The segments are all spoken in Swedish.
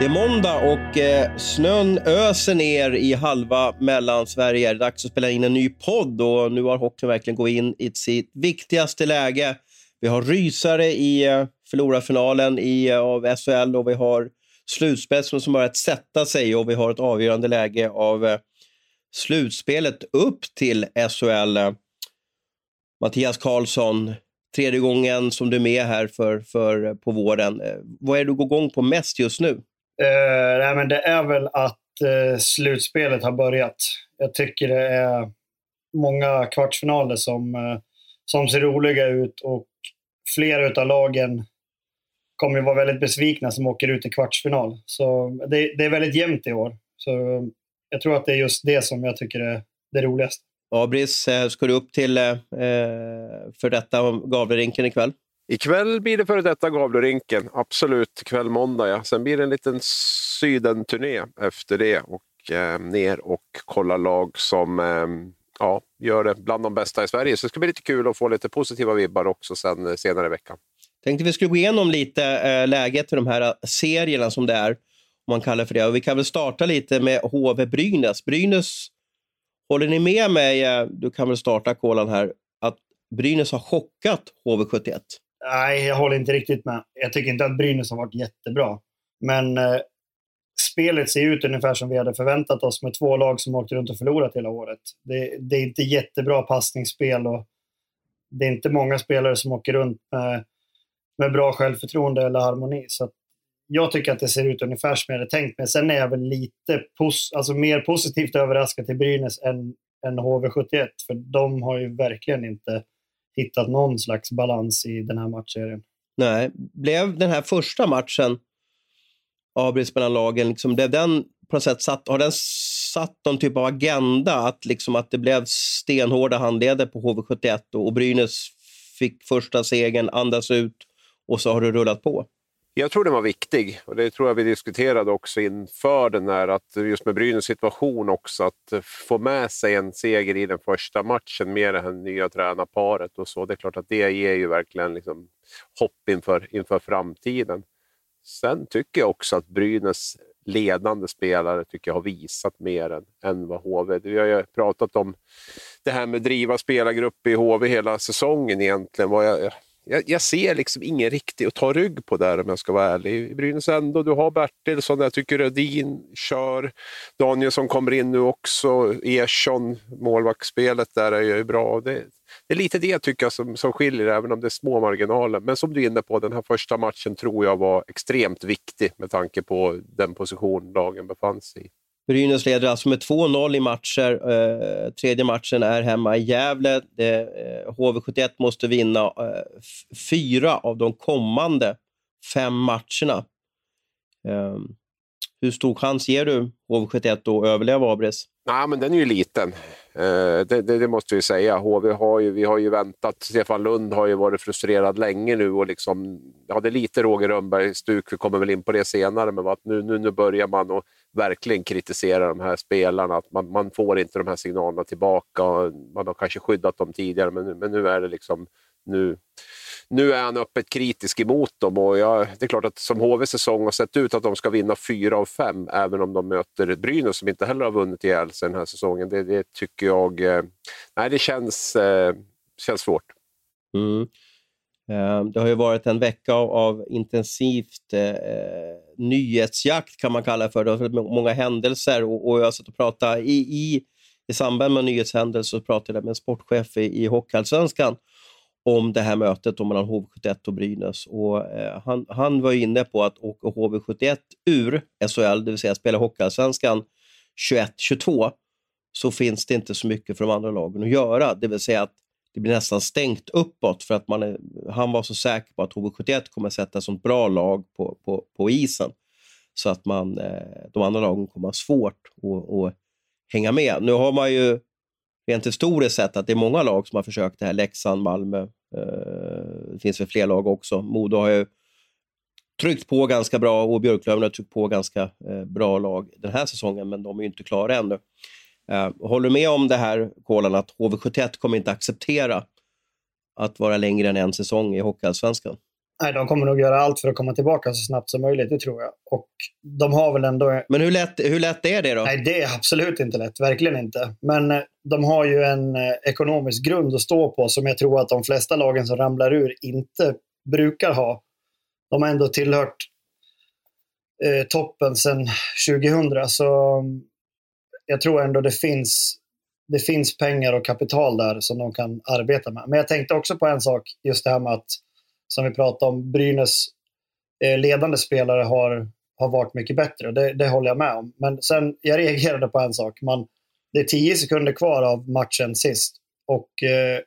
Det är måndag och eh, snön öser ner i halva Mellansverige. Det är dags att spela in en ny podd och nu har hockeyn verkligen gått in i sitt viktigaste läge. Vi har rysare i eh, förlorarfinalen i, eh, av SHL och vi har slutspetsen som börjat sätta sig och vi har ett avgörande läge av eh, slutspelet upp till SHL. Mattias Karlsson, tredje gången som du är med här för, för, eh, på våren. Eh, vad är det du går igång på mest just nu? Uh, nej, men det är väl att uh, slutspelet har börjat. Jag tycker det är många kvartsfinaler som, uh, som ser roliga ut och flera av lagen kommer ju vara väldigt besvikna som åker ut i kvartsfinal. Så det, det, är väldigt jämnt i år. Så jag tror att det är just det som jag tycker är det roligaste. Abris, ska du upp till eh, för detta Gavlerinken ikväll? Ikväll blir det före detta Gavlerinken, absolut. Kväll måndag ja. Sen blir det en liten sydenturné efter det och eh, ner och kolla lag som eh, ja, gör det bland de bästa i Sverige. Så det ska bli lite kul att få lite positiva vibbar också sen, eh, senare i veckan. Tänkte vi skulle gå igenom lite eh, läget för de här eh, serierna som det är, om man kallar för det. Och vi kan väl starta lite med HV Brynäs. Brynäs, håller ni med mig, eh, du kan väl starta kolan här, att Brynäs har chockat HV71? Nej, jag håller inte riktigt med. Jag tycker inte att Brynäs har varit jättebra. Men eh, spelet ser ut ungefär som vi hade förväntat oss med två lag som åkt runt och förlorat hela året. Det, det, är inte jättebra passningsspel och det är inte många spelare som åker runt med, med bra självförtroende eller harmoni. Så jag tycker att det ser ut ungefär som jag hade tänkt mig. Sen är jag väl lite pos alltså mer positivt överraskad till Brynäs än, än HV71. För de har ju verkligen inte hittat någon slags balans i den här matchserien. Nej, blev den här första matchen avbryts mellan lagen, liksom, blev den på något sätt satt, har den satt någon typ av agenda? Att, liksom, att det blev stenhårda handleder på HV71 och, och Brynäs fick första segern, andas ut och så har det rullat på? Jag tror den var viktig och det tror jag vi diskuterade också inför den här, att just med Brynäs situation också, att få med sig en seger i den första matchen med det här nya tränarparet och så. Det är klart att det ger ju verkligen liksom hopp inför, inför framtiden. Sen tycker jag också att Brynäs ledande spelare tycker jag har visat mer än, än vad HV... Vi har ju pratat om det här med att driva spelargrupp i HV hela säsongen egentligen. Vad jag, jag, jag, ser liksom ingen riktig att ta rygg på där om jag ska vara ärlig. I Brynäs ändå, du har Bertilsson, jag tycker Rödin kör. Danielsson kommer in nu också. Ersson, målvaktsspelet där är ju bra. Det, det, är lite det tycker jag som, som skiljer, även om det är små marginaler. Men som du är inne på, den här första matchen tror jag var extremt viktig med tanke på den position lagen befann sig i. Brynäs leder alltså med 2-0 i matcher. Eh, tredje matchen är hemma i Gävle. Det, eh, HV71 måste vinna eh, fyra av de kommande fem matcherna. Ehm, hur stor chans ger du HV71 att överleva Abris? Nej, men den är ju liten. Eh, det, det, det, måste vi säga. HV har ju, vi har ju väntat. Stefan Lund har ju varit frustrerad länge nu och liksom, ja, det är lite Roger Rönnberg-stuk. Vi kommer väl in på det senare, men att nu, nu, nu börjar man att verkligen kritisera de här spelarna. Att man, man får inte de här signalerna tillbaka. Man har kanske skyddat dem tidigare, men, men nu är det liksom nu, nu är han öppet kritisk emot dem och jag, det är klart att som HV säsong har sett ut att de ska vinna fyra av fem även om de möter Brynäs som inte heller har vunnit ihjäl sig den här säsongen. Det, det tycker jag... Eh, nej, det känns, eh, känns svårt. Mm. Eh, det har ju varit en vecka av intensivt eh, eh, nyhetsjakt kan man kalla det för. Det har varit många händelser och, och jag satt och pratade i, i, i samband med nyhetshändelser så pratade jag med en sportchef i, i Hockeyallsvenskan om det här mötet mellan HV71 och Brynäs. Och, eh, han, han var inne på att åka HV71 ur SHL, det vill säga spela Hockeyallsvenskan 21-22, så finns det inte så mycket för de andra lagen att göra. Det vill säga att det blir nästan stängt uppåt för att man är, han var så säker på att HV71 kommer sätta ett sånt bra lag på, på, på isen så att man, eh, de andra lagen kommer ha svårt att, att hänga med. Nu har man ju rent historiskt sett att det är många lag som har försökt det här. Leksand, Malmö. Eh, det finns väl fler lag också. Modo har ju tryckt på ganska bra och Björklöven har tryckt på ganska eh, bra lag den här säsongen, men de är ju inte klara ännu. Eh, håller du med om det här, Kolan, att HV71 kommer inte acceptera att vara längre än en säsong i Hockeyallsvenskan? Nej, de kommer nog göra allt för att komma tillbaka så snabbt som möjligt, det tror jag. Och de har väl ändå... Men hur lätt, hur lätt är det då? Nej, det är absolut inte lätt. Verkligen inte. Men eh, de har ju en eh, ekonomisk grund att stå på som jag tror att de flesta lagen som ramlar ur inte brukar ha. De har ändå tillhört eh, toppen sedan 2000, så mm, jag tror ändå det finns, det finns pengar och kapital där som de kan arbeta med. Men jag tänkte också på en sak, just det här med att som vi pratade om, Brynäs eh, ledande spelare har, har varit mycket bättre. Det, det håller jag med om. Men sen, jag reagerade på en sak. Man, det är tio sekunder kvar av matchen sist och eh,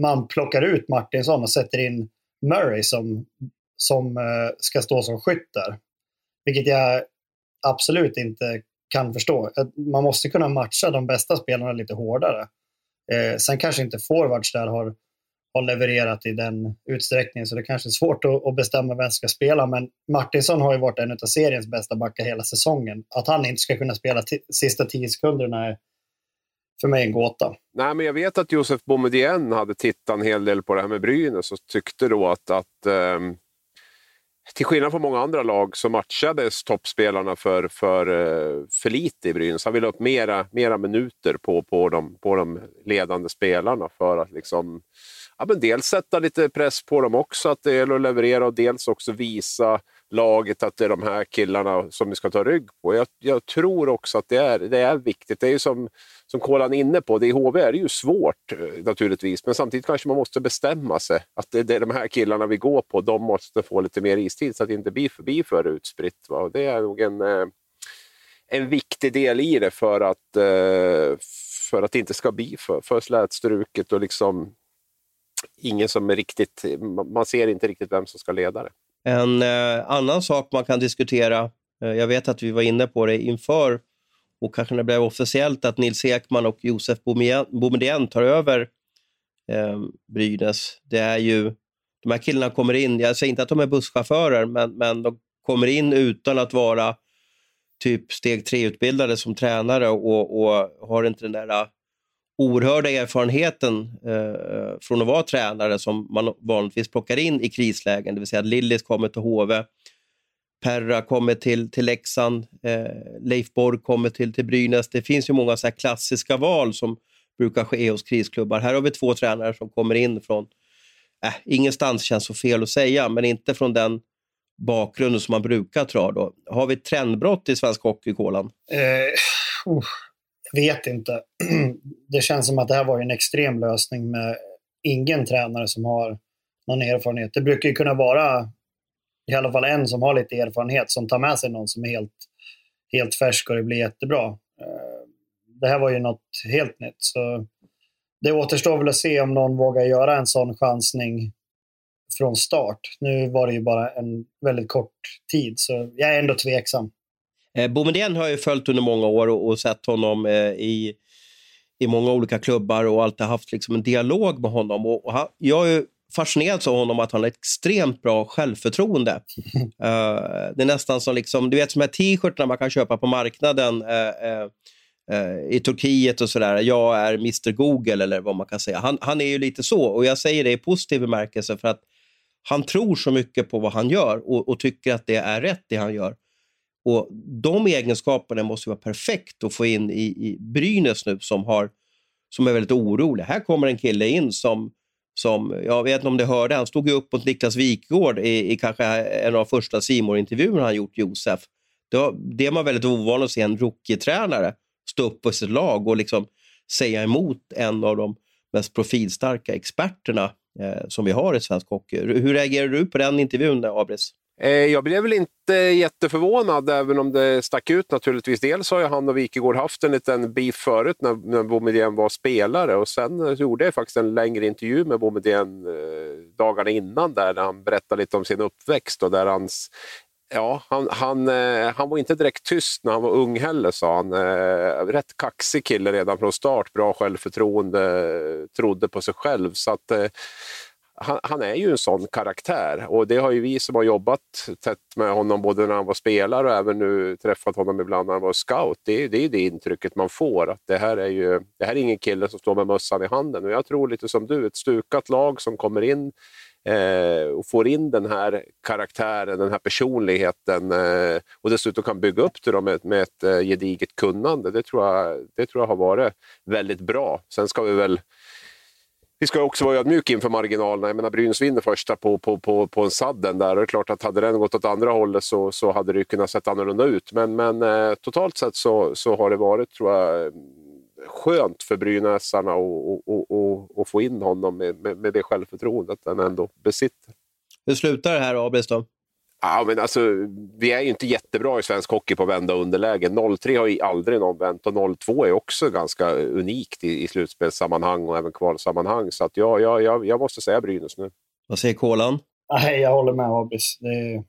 man plockar ut Martinsson och sätter in Murray som, som eh, ska stå som skytt där. Vilket jag absolut inte kan förstå. Man måste kunna matcha de bästa spelarna lite hårdare. Eh, sen kanske inte forwards där har har levererat i den utsträckningen. Så det kanske är svårt att, att bestämma vem som ska spela. Men Martinsson har ju varit en av seriens bästa backar hela säsongen. Att han inte ska kunna spela sista tio sekunderna är för mig en gåta. Nej, men jag vet att Josef Boumedienne hade tittat en hel del på det här med Brynäs och tyckte då att, att um, till skillnad från många andra lag så matchades toppspelarna för, för, eh, för lite i Brynäs. Han ville upp mera, mera minuter på, på, de, på de ledande spelarna för att liksom ja, men dels sätta lite press på dem också, att det gäller att leverera och dels också visa laget att det är de här killarna som vi ska ta rygg på. Jag, jag tror också att det är, det är viktigt. Det är ju som, som Kolan är inne på, det i HV är det ju svårt eh, naturligtvis, men samtidigt kanske man måste bestämma sig. Att det, det är de här killarna vi går på, de måste få lite mer istid så att det inte blir förbi för utspritt. Va? Det är nog en, eh, en viktig del i det för att, eh, för att det inte ska bli för, för slätstruket och liksom ingen som är riktigt, man ser inte riktigt vem som ska leda det. En eh, annan sak man kan diskutera, eh, jag vet att vi var inne på det inför och kanske när det blev officiellt att Nils Ekman och Josef Boumedienne tar över eh, Brynäs. Det är ju, de här killarna kommer in, jag säger inte att de är busschaufförer, men, men de kommer in utan att vara typ steg tre-utbildade som tränare och, och har inte den där oerhörda erfarenheten eh, från att vara tränare som man vanligtvis plockar in i krislägen. Det vill säga att Lillis kommer till HV, Perra kommer till, till Leksand, eh, Leif Borg kommer till, till Brynäs. Det finns ju många så klassiska val som brukar ske hos krisklubbar. Här har vi två tränare som kommer in från, eh, ingenstans känns så fel att säga, men inte från den bakgrunden som man brukar dra. Då. Har vi ett trendbrott i svensk hockey, Kolan? Eh, oh vet inte. Det känns som att det här var en extrem lösning med ingen tränare som har någon erfarenhet. Det brukar ju kunna vara i alla fall en som har lite erfarenhet som tar med sig någon som är helt, helt färsk och det blir jättebra. Eh, det här var ju något helt nytt. Så det återstår väl att se om någon vågar göra en sån chansning från start. Nu var det ju bara en väldigt kort tid, så jag är ändå tveksam. Eh, Boumedienne har jag följt under många år och, och sett honom eh, i, i många olika klubbar och alltid haft liksom, en dialog med honom. Och, och han, jag är fascinerad av honom att han har extremt bra självförtroende. uh, det är nästan som, liksom, du vet, som här t-shirtarna man kan köpa på marknaden uh, uh, i Turkiet och sådär. Jag är Mr Google eller vad man kan säga. Han, han är ju lite så och jag säger det i positiv bemärkelse för att han tror så mycket på vad han gör och, och tycker att det är rätt det han gör. Och De egenskaperna måste vara perfekt att få in i, i Brynäs nu som, har, som är väldigt orolig. Här kommer en kille in som, som jag vet inte om du hörde, han stod ju upp mot Niklas Wikgård i, i kanske en av de första simor intervjuerna han gjort, Josef. Det, det är man väldigt ovan att se en rookie-tränare stå upp på sitt lag och liksom säga emot en av de mest profilstarka experterna eh, som vi har i svensk hockey. Hur reagerar du på den intervjun, Abris? Eh, jag blev väl inte jätteförvånad, även om det stack ut naturligtvis. Dels har ju han och Wikegård haft en liten beef förut när, när Boumedienne var spelare och sen eh, gjorde jag faktiskt en längre intervju med Boumedienne eh, dagarna innan där, han berättade lite om sin uppväxt och där hans Ja, han, han, eh, han var inte direkt tyst när han var ung heller, sa han. Rätt kaxig kille redan från start, bra självförtroende, trodde på sig själv. Så att, han, han, är ju en sån karaktär och det har ju vi som har jobbat tätt med honom både när han var spelare och även nu träffat honom ibland när han var scout. Det, det är det intrycket man får att det här är ju det här är ingen kille som står med mössan i handen och jag tror lite som du, ett stukat lag som kommer in eh, och får in den här karaktären, den här personligheten eh, och dessutom kan bygga upp det med, med ett eh, gediget kunnande. Det tror, jag, det tror jag har varit väldigt bra. Sen ska vi väl vi ska också vara ödmjuka inför marginalerna. Jag menar, Brynäs vinner första på, på, på, på en sadden där. Och det är klart att hade den gått åt andra hållet så, så hade det kunnat sett annorlunda ut. Men, men eh, totalt sett så, så har det varit, tror jag, skönt för brynäsarna att få in honom med, med, med, det självförtroendet han ändå besitter. Hur slutar det här, Abis? Då? Ja, men alltså, vi är ju inte jättebra i svensk hockey på att vända underläge. 0-3 har ju aldrig någon vänt och 0-2 är också ganska unikt i, i slutspelssammanhang och även kvalsammanhang. Så att ja, ja, jag, jag måste säga Brynäs nu. Vad säger Kolan? Nej, jag håller med Abis. Det,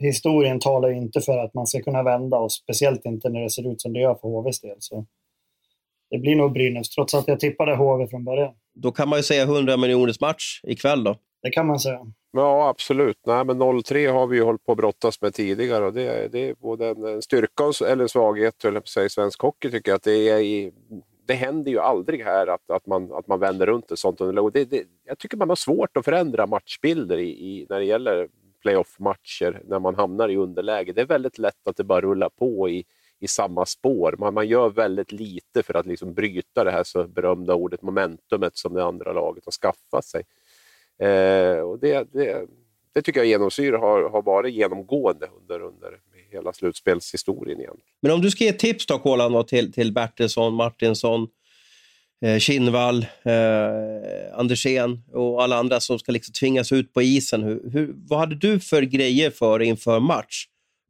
historien talar inte för att man ska kunna vända och speciellt inte när det ser ut som det gör för HVs del. Så det blir nog Brynäs, trots att jag tippade HV från början. Då kan man ju säga 100 miljoners match ikväll då. Det kan man säga. Ja, absolut. Nej, men 0-3 har vi ju hållit på att brottas med tidigare och det, det är både en styrka och eller en svaghet eller säga, i svensk hockey tycker jag. Att det, är i, det händer ju aldrig här att, att, man, att man vänder runt ett sånt underlag. Det, det, jag tycker man har svårt att förändra matchbilder i, i när det gäller playoff-matcher när man hamnar i underläge. Det är väldigt lätt att det bara rullar på i, i samma spår. Man, man gör väldigt lite för att liksom bryta det här så berömda ordet momentumet som det andra laget har skaffat sig. Eh, och det, det, det, tycker jag genomsyra har, har varit genomgående under, under hela slutspelshistorien. Igen. Men om du ska ge tips då, Kolan, då, till, till Bertilsson, Martinsson, eh, Kinnvall, eh, Andersén och alla andra som ska liksom tvingas ut på isen. Hur, hur, vad hade du för grejer för inför match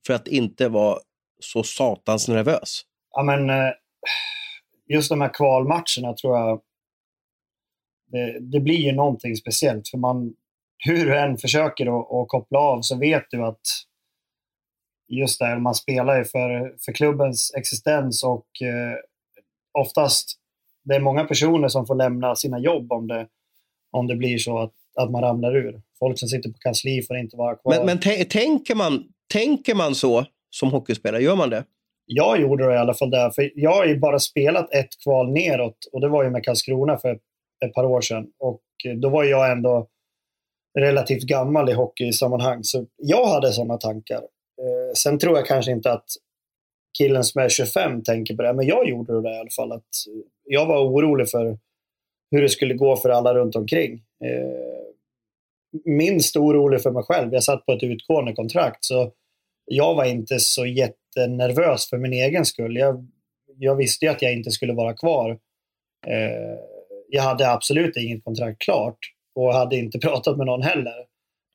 för att inte vara så satans nervös? Ja, men, eh, just de här kvalmatcherna tror jag det, det, blir ju någonting speciellt. För man, hur du än försöker att, att koppla av så vet du att just det, man spelar ju för, för klubbens existens och eh, oftast det är många personer som får lämna sina jobb om det, om det blir så att, att man ramlar ur. Folk som sitter på kansli får inte vara kvar. Men, men tänker, man, tänker man så som hockeyspelare? Gör man det? Jag gjorde det i alla fall där. För jag har ju bara spelat ett kval neråt och det var ju med Karlskrona för ett ett par år sedan. Och eh, då var jag ändå relativt gammal i hockeysammanhang. Så jag hade sådana tankar. Eh, sen tror jag kanske inte att killen som är 25 tänker på det, men jag gjorde det i alla fall. Att eh, jag var orolig för hur det skulle gå för alla runt omkring. Minst orolig för mig själv. Jag satt på ett utgående kontrakt, så jag var inte så jättenervös för min egen skull. Jag, jag visste ju att jag inte skulle vara kvar. Eh, jag hade absolut inget kontrakt klart och hade inte pratat med någon heller.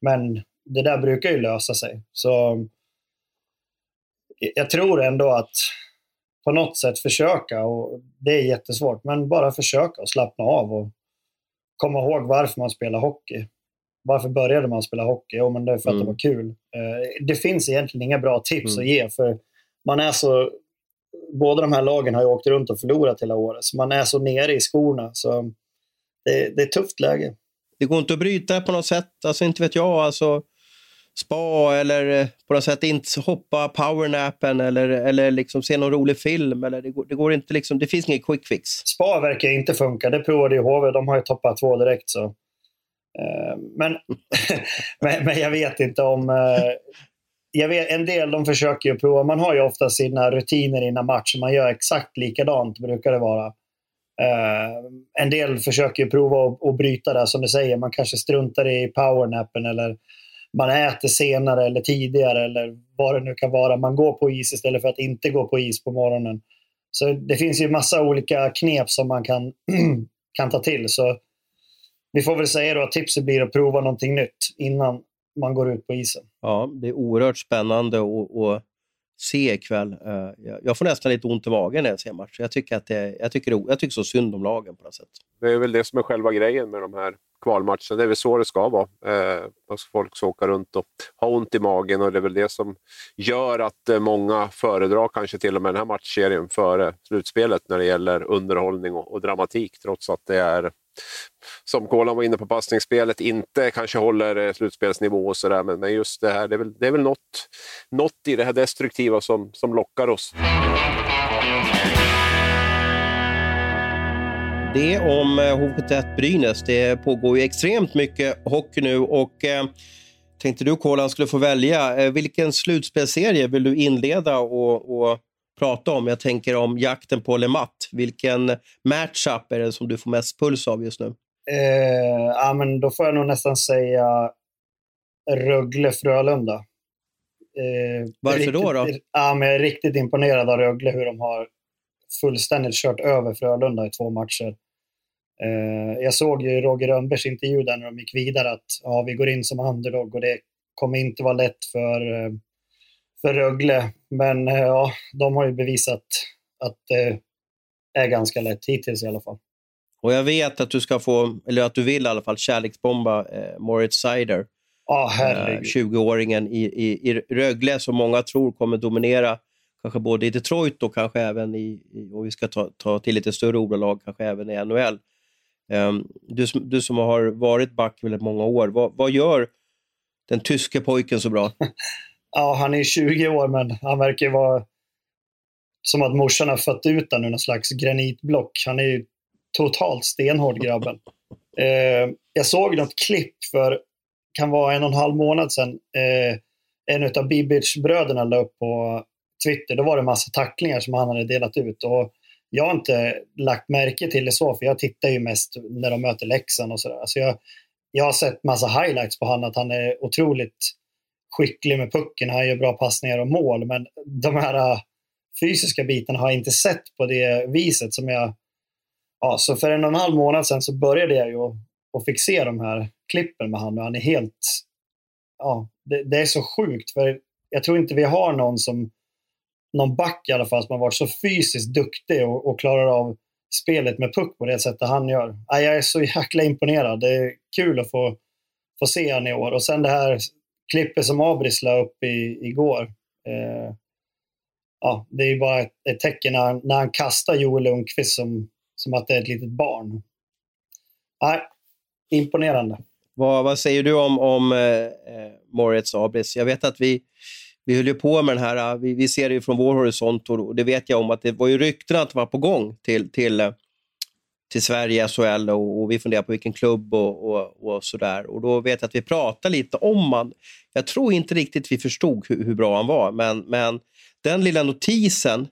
Men det där brukar ju lösa sig. Så jag tror ändå att på något sätt försöka, och det är jättesvårt, men bara försöka och slappna av och komma ihåg varför man spelar hockey. Varför började man spela hockey? Jo, men det är för att mm. det var kul. Eh, det finns egentligen inga bra tips mm. att ge, för man är så båda de här lagen har ju åkt runt och förlorat hela året, så man är så nere i skorna. Så det, det är ett tufft läge. Det går inte att bryta på något sätt? Alltså inte vet jag. Alltså, spa eller eh, på något sätt inte hoppa powernappen eller, eller liksom se någon rolig film. Eller det, går, det, går inte liksom, det finns ingen quick fix. Spa verkar inte funka. Det provade ju HV. De har ju toppat två direkt. Så. Eh, men, men, men, jag vet inte om... Jag vet, en del de försöker ju prova. Man har ju ofta sina rutiner innan match. Man gör exakt likadant, brukar det vara. Uh, en del försöker ju prova att, att bryta det, som du säger. Man kanske struntar i powernappen eller man äter senare eller tidigare eller vad det nu kan vara. Man går på is istället för att inte gå på is på morgonen. Så det finns ju massa olika knep som man kan, kan ta till. Så vi får väl säga då att tipset blir att prova någonting nytt innan man går ut på isen. Ja, det är oerhört spännande att se ikväll. Eh, jag får nästan lite ont i magen när jag ser matchen. Jag tycker, att det, jag, tycker, jag tycker så synd om lagen på något sätt. Det är väl det som är själva grejen med de här kvalmatcherna. Det är väl så det ska vara. Eh, folk ska åka runt och ha ont i magen och det är väl det som gör att eh, många föredrar kanske till och med den här matchserien före slutspelet när det gäller underhållning och, och dramatik trots att det är som Kolan var inne på, passningsspelet inte kanske håller eh, slutspelsnivå och sådär. Men, men just det här, det är väl, det är väl något, något i det här destruktiva som, som lockar oss. Det om eh, HV71 Brynäs. Det pågår ju extremt mycket hockey nu och eh, tänkte du Kolan skulle få välja. Eh, vilken slutspelserie vill du inleda och, och prata om? Jag tänker om jakten på Lemat. Vilken matchup är det som du får mest puls av just nu? Eh, ja, men då får jag nog nästan säga Rögle-Frölunda. Eh, Varför då? då? Ja, men jag är riktigt imponerad av Rögle, hur de har fullständigt kört över Frölunda i två matcher. Eh, jag såg ju Roger Rönnbergs intervju där när de gick vidare att ja, vi går in som underdog och det kommer inte vara lätt för, eh, för Rögle. Men eh, ja, de har ju bevisat att det är ganska lätt hittills i alla fall. Och jag vet att du ska få, eller att du vill i alla fall, kärleksbomba eh, Moritz Seider. Ja, herregud. 20-åringen i, i, i Rögle som många tror kommer dominera kanske både i Detroit och kanske även i, och vi ska ta, ta till lite större ordalag, kanske även i NHL. Ehm, du, du som har varit back väldigt många år, vad, vad gör den tyske pojken så bra? ja, han är 20 år, men han verkar vara som att morsan har fött ut honom ur någon slags granitblock. Han är ju totalt stenhård, grabben. Uh, jag såg något klipp för, kan vara en och en halv månad sedan. Uh, en av Bibic-bröderna la upp på Twitter, då var det massa tacklingar som han hade delat ut. Och jag har inte lagt märke till det så, för jag tittar ju mest när de möter Leksand och sådär. Alltså jag, jag har sett massa highlights på honom, att han är otroligt skicklig med pucken, han gör bra passningar och mål, men de här äh, fysiska bitarna har jag inte sett på det viset som jag... Ja, så för en och en halv månad sedan så började jag ju och fick se de här klippen med honom och han är helt... Ja, det, det, är så sjukt, för jag tror inte vi har någon som någon back i alla fall som har varit så fysiskt duktig och, och klarar av spelet med puck på det sättet han gör. Ja, jag är så jäkla imponerad. Det är kul att få, få se honom i år. Och sen det här klippet som Abris la upp i, igår. Eh, ja, det är bara ett, ett tecken när han, när han kastar Joel Lundqvist som, som att det är ett litet barn. Nej, imponerande. Vad, vad säger du om, om eh, eh Moritz Abris? Jag vet att vi vi höll ju på med den här, eh, vi, vi ser det från vår horisont och det vet jag om att det var ju rykten att det var på gång till, till, eh, till Sverige, SHL och, och vi funderar på vilken klubb och, och, och sådär. Och då vet jag att vi pratade lite om han. Jag tror inte riktigt vi förstod hur, hur bra han var, men, men den lilla notisen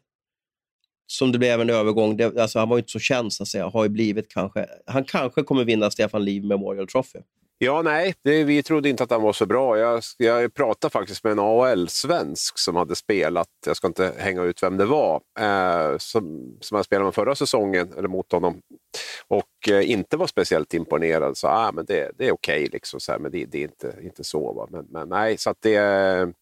som det blev en övergång, det, alltså han var ju inte så känd så att säga, har ju blivit kanske, han kanske kommer vinna Stefan Liv Memorial Trophy. Ja, nej, det, vi trodde inte att han var så bra. Jag, jag pratade faktiskt med en AHL-svensk som hade spelat, jag ska inte hänga ut vem det var, eh, som, som spelat spelade med förra säsongen, eller mot honom, och eh, inte var speciellt imponerad. Så ah, men det, det är okej, okay, liksom, men det, det, är inte, inte så. Va? Men, men nej, så att det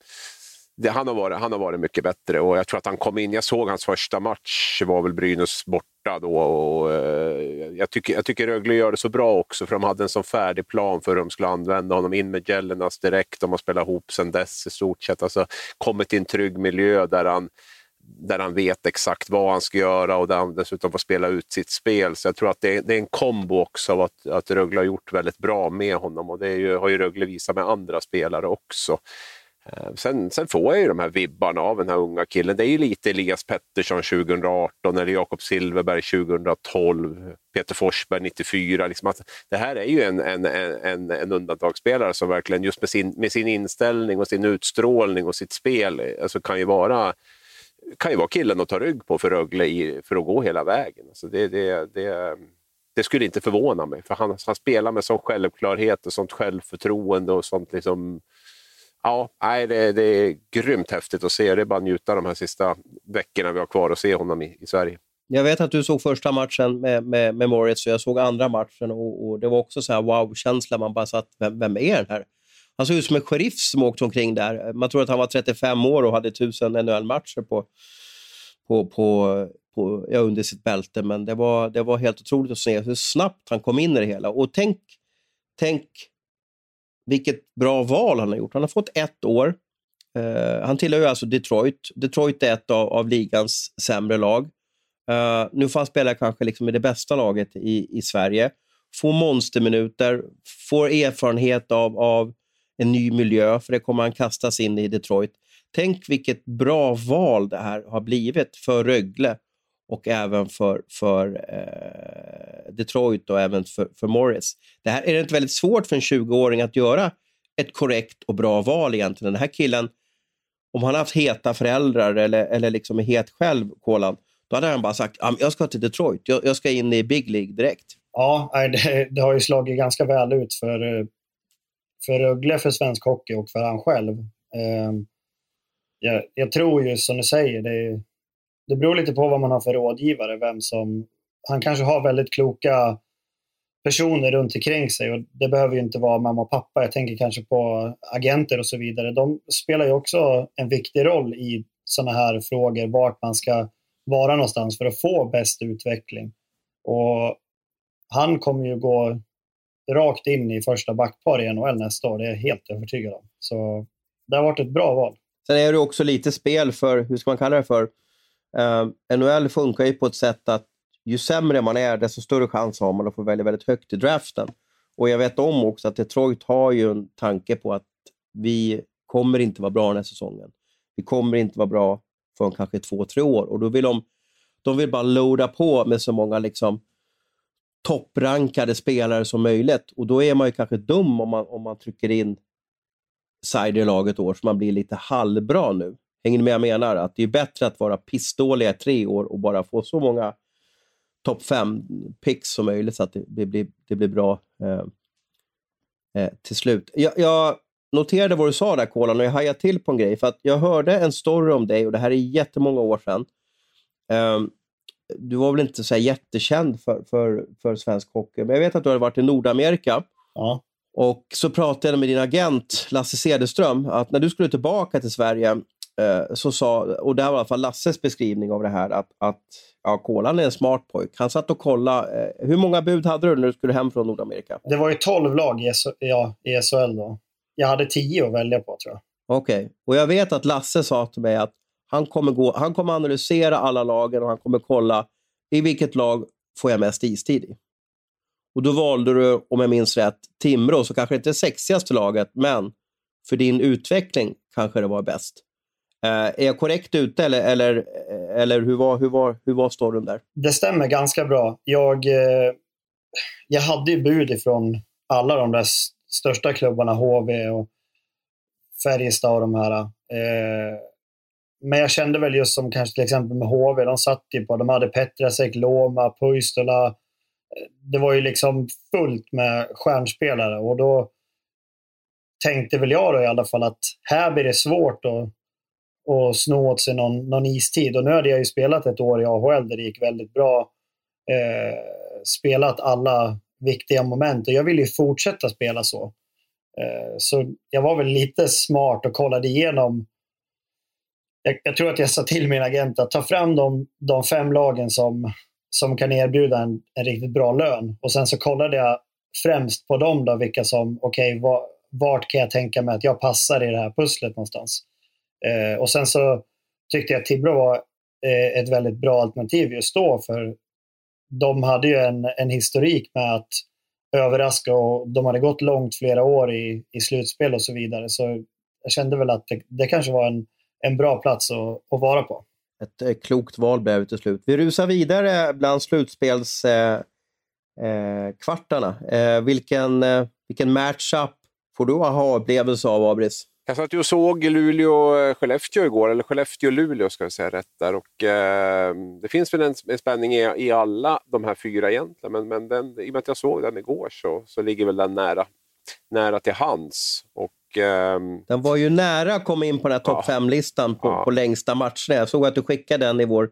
det, han, har varit, han har varit mycket bättre och jag tror att han kom in, jag såg hans första match, det var väl Brynäs borta då. Och, eh, jag, tycker, jag tycker Rögle gör det så bra också för de hade en sån färdig plan för hur de skulle använda honom. In med Gellenas direkt, de har spelat ihop sedan dess i stort sett. Alltså, kommit i en trygg miljö där han där han vet exakt vad han ska göra och där han dessutom får spela ut sitt spel. Så jag tror att det är, det är en kombo också av att, att Rögle har gjort väldigt bra med honom och det ju, har ju Rögle visat med andra spelare också. Eh, sen, sen, får jag ju de här vibbarna av den här unga killen. Det är ju lite Elias Pettersson 2018 eller Jakob Silverberg 2012, Peter Forsberg 94. Liksom att det här är ju en, en, en, en undantagsspelare som verkligen just med sin, med sin inställning och sin utstrålning och sitt spel alltså kan ju vara kan ju vara killen att ta rygg på för Rögle i, för att gå hela vägen. Alltså det, det, det, det skulle inte förvåna mig, för han, han spelar med sån självklarhet och sånt självförtroende och sånt liksom Ja, nej, det, det, är grymt häftigt att se. Det är bara att njuta de här sista veckorna vi har kvar att se honom i, i Sverige. Jag vet att du såg första matchen med, med, med Moritz och jag såg andra matchen och, och det var också så här wow-känsla. Man bara satt, vem, vem är den här? Han såg ut som en sheriff som åkte omkring där. Man tror att han var 35 år och hade tusen NHL-matcher på, på, på, på, ja, under sitt bälte. Men det var, det var helt otroligt att se hur snabbt han kom in i det hela. Och tänk, tänk vilket bra val han har gjort. Han har fått ett år. Uh, han tillhör ju alltså Detroit. Detroit är ett av, av ligans sämre lag. Uh, nu får han spela kanske liksom i det bästa laget i, i Sverige. Får monsterminuter, får erfarenhet av, av en ny miljö, för det kommer han kastas in i Detroit. Tänk vilket bra val det här har blivit för Rögle och även för, för eh, Detroit och även för, för Morris. Det här, är det inte väldigt svårt för en 20-åring att göra ett korrekt och bra val egentligen? Den här killen, om han haft heta föräldrar eller, eller liksom är het själv, Kolan, då hade han bara sagt jag ska till Detroit, jag, jag ska in i Big League direkt. Ja, det, det, har ju slagit ganska väl ut för, eh, för Rögle, för svensk hockey och för han själv. Ehm, jag, jag tror ju som du säger, det, det beror lite på vad man har för rådgivare. Vem som, han kanske har väldigt kloka personer runt omkring sig och det behöver ju inte vara mamma och pappa. Jag tänker kanske på agenter och så vidare. De spelar ju också en viktig roll i sådana här frågor, vart man ska vara någonstans för att få bäst utveckling. Och han kommer ju gå rakt in i första backpar i NHL nästa år, det är jag helt övertygad om. Så det har varit ett bra val. Sen är det också lite spel för, hur ska man kalla det för? Uh, eh, NHL funkar ju på ett sätt att ju sämre man är, desto större chans har man att få välja väldigt högt i draften. Och jag vet om också att Detroit har ju en tanke på att vi kommer inte vara bra den här säsongen. Vi kommer inte vara bra förrän kanske två, tre år. Och då vill de, de vill bara loada på med så många liksom topprankade spelare som möjligt. Och då är man ju kanske dum om man, om man trycker in Sider i laget år så man blir lite halvbra nu. Hänger ni med jag menar? Att det är bättre att vara pissdåliga i tre år och bara få så många topp fem picks som möjligt så att det, blir, det blir bra eh, eh, till slut. Jag, jag, noterade vad du sa där, Kolan, och jag hajade till på en grej. För att jag hörde en story om dig, och det här är jättemånga år sedan. Um, du var väl inte så jättekänd för, för, för svensk hockey, men jag vet att du hade varit i Nordamerika. Ja. Och så pratade jag med din agent Lasse Cederström att när du skulle tillbaka till Sverige eh, så sa, och det här var i alla fall Lasses beskrivning av det här, att, att ja, Kolan är en smart pojk. Han satt och kollade. Eh, hur många bud hade du när du skulle hem från Nordamerika? Det var ju 12 lag i, ja, i SHL då. Jag hade 10 att välja på tror jag. Okej, okay. och jag vet att Lasse sa till mig att han kommer, gå, han kommer analysera alla lagen och han kommer kolla i vilket lag får jag mest istid i. Och då valde du, om jag minns rätt, Timrå, så kanske inte sexigaste laget, men för din utveckling kanske det var bäst. Eh, är jag korrekt ute eller, eller, eller hur, var, hur, var, hur var storyn där? Det stämmer ganska bra. Jag, eh, jag hade ju bud ifrån alla de där största klubbarna, HV och Färjestad och de här. Eh, men jag kände väl just som kanske till exempel med HV, de satt ju på, de hade Petrasek, Loma, Puistola. Det var ju liksom fullt med stjärnspelare och då tänkte väl jag då i alla fall att här blir det svårt att, och sno åt sig någon, någon istid. Och nu hade jag ju spelat ett år i AHL där det gick väldigt bra. Eh, spelat alla viktiga moment och jag ville ju fortsätta spela så. Eh, så jag var väl lite smart och kollade igenom jag, jag, tror att jag sa till min agent att ta fram de, de fem lagen som, som kan erbjuda en, en, riktigt bra lön. Och sen så kollade jag främst på dem, då, vilka som, okej, okay, vart kan jag tänka mig att jag passar i det här pusslet någonstans? Eh, och sen så tyckte jag att Tibro var eh, ett väldigt bra alternativ just då, för de hade ju en, en historik med att överraska och de hade gått långt flera år i, i slutspel och så vidare. Så jag kände väl att det, det kanske var en, en bra plats att, att vara på. Ett eh, klokt val blev det till slut. Vi rusar vidare bland slutspelskvartarna. Eh, eh, eh, vilken, eh, vilken matchup får du aha-upplevelse av, Abris? Jag satt ju och såg Luleå-Skellefteå igår, eller Skellefteå-Luleå ska jag säga rätt där. Och, eh, det finns väl en, en spänning i, i, alla de här fyra egentligen, men, men den, i och med att jag såg den igår så, så ligger väl den nära, nära till hands. Och Um... Den var ju nära att komma in på den här topp 5-listan på, ja. på längsta matcherna. Jag såg att du skickade den i vår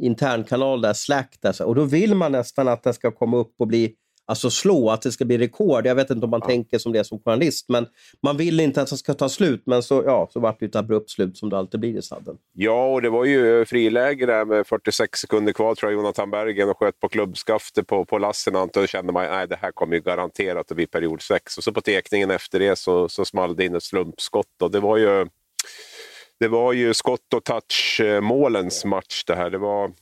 internkanal, där, Slack. Där, och då vill man nästan att den ska komma upp och bli alltså slå, att det ska bli rekord. Jag vet inte om man ja. tänker som det som journalist, men man vill inte att det ska ta slut. Men så, ja, så vart det ett abrupt slut som det alltid blir i sadden. Ja, och det var ju friläge där med 46 sekunder kvar, tror jag, Jonathan Bergen och sköt på klubbskaftet på, på Lassinantti. Då kände man att det här kommer ju garanterat att bli period 6. Och så på tekningen efter det så, så small det in ett slumpskott. Och det var ju det var ju skott och touch-målens match det här. Det var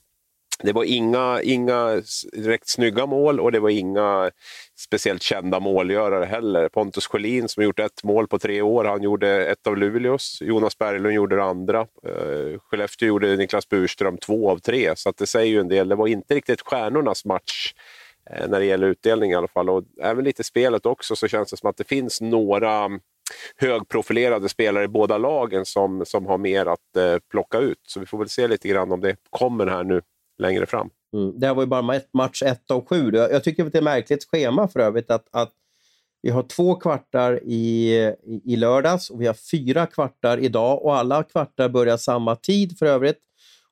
det var inga, inga direkt snygga mål och det var inga speciellt kända målgörare heller. Pontus Sjölin som gjort ett mål på tre år, han gjorde ett av Luleås. Jonas Berglund gjorde det andra. Eh, Skellefteå gjorde Niklas Burström två av tre, så att det säger ju en del. Det var inte riktigt stjärnornas match eh, när det gäller utdelning i alla fall. Och även lite spelet också så känns det som att det finns några högprofilerade spelare i båda lagen som, som har mer att eh, plocka ut. Så vi får väl se lite grann om det kommer här nu längre fram. Mm. Det här var ju bara match 1 av 7. Jag tycker att det är ett märkligt schema för övrigt att, att vi har två kvartar i, i, i lördags och vi har fyra kvartar idag och alla kvartar börjar samma tid för övrigt.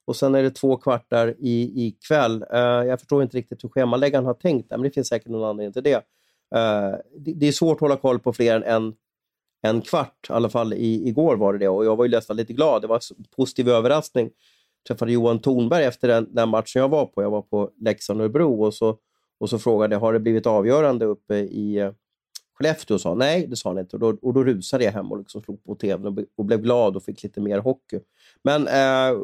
Och sen är det två kvartar i, i kväll. Uh, jag förstår inte riktigt hur schemaläggaren har tänkt, men det finns säkert någon anledning till det. Uh, det, det, är svårt att hålla koll på fler än en, en kvart, i alla fall i, igår var det det. Och jag var ju nästan lite glad. Det var en positiv överraskning. Träffade Johan Thornberg efter den, den matchen jag var på. Jag var på Leksand-Örebro och så, och så frågade jag, har det blivit avgörande uppe i eh, Skellefteå Och sa nej, det sa han inte. Och då, och då rusade jag hem och liksom slog på tvn och, och blev glad och fick lite mer hockey. Men eh,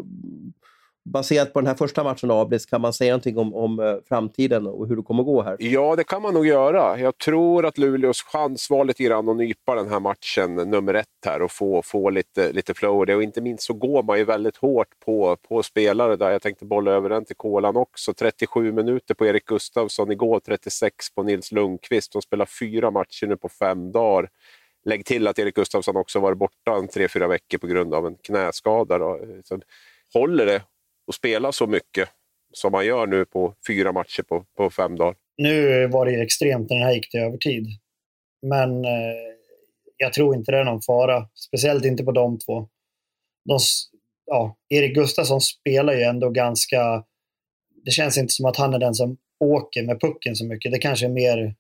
baserat på den här första matchen av Abris, kan man säga någonting om, om eh, framtiden och hur det kommer gå här? Ja, det kan man nog göra. Jag tror att Luleås chans var lite grann att nypa den här matchen nummer ett här och få, få lite, lite flow det. Och inte minst så går man ju väldigt hårt på, på spelare där. Jag tänkte bolla över den till Kolan också. 37 minuter på Erik Gustafsson igår, 36 på Nils Lundqvist. De spelar fyra matcher nu på fem dagar. Lägg till att Erik Gustafsson också varit borta en tre, fyra veckor på grund av en knäskada. Då. Så håller det och spela så mycket som man gör nu på fyra matcher på, på fem dagar. Nu var det extremt när den här gick till övertid. Men eh, jag tror inte det är någon fara. Speciellt inte på de två. De, ja, Erik Gustafsson spelar ju ändå ganska... Det känns inte som att han är den som åker med pucken så mycket. Det kanske är mer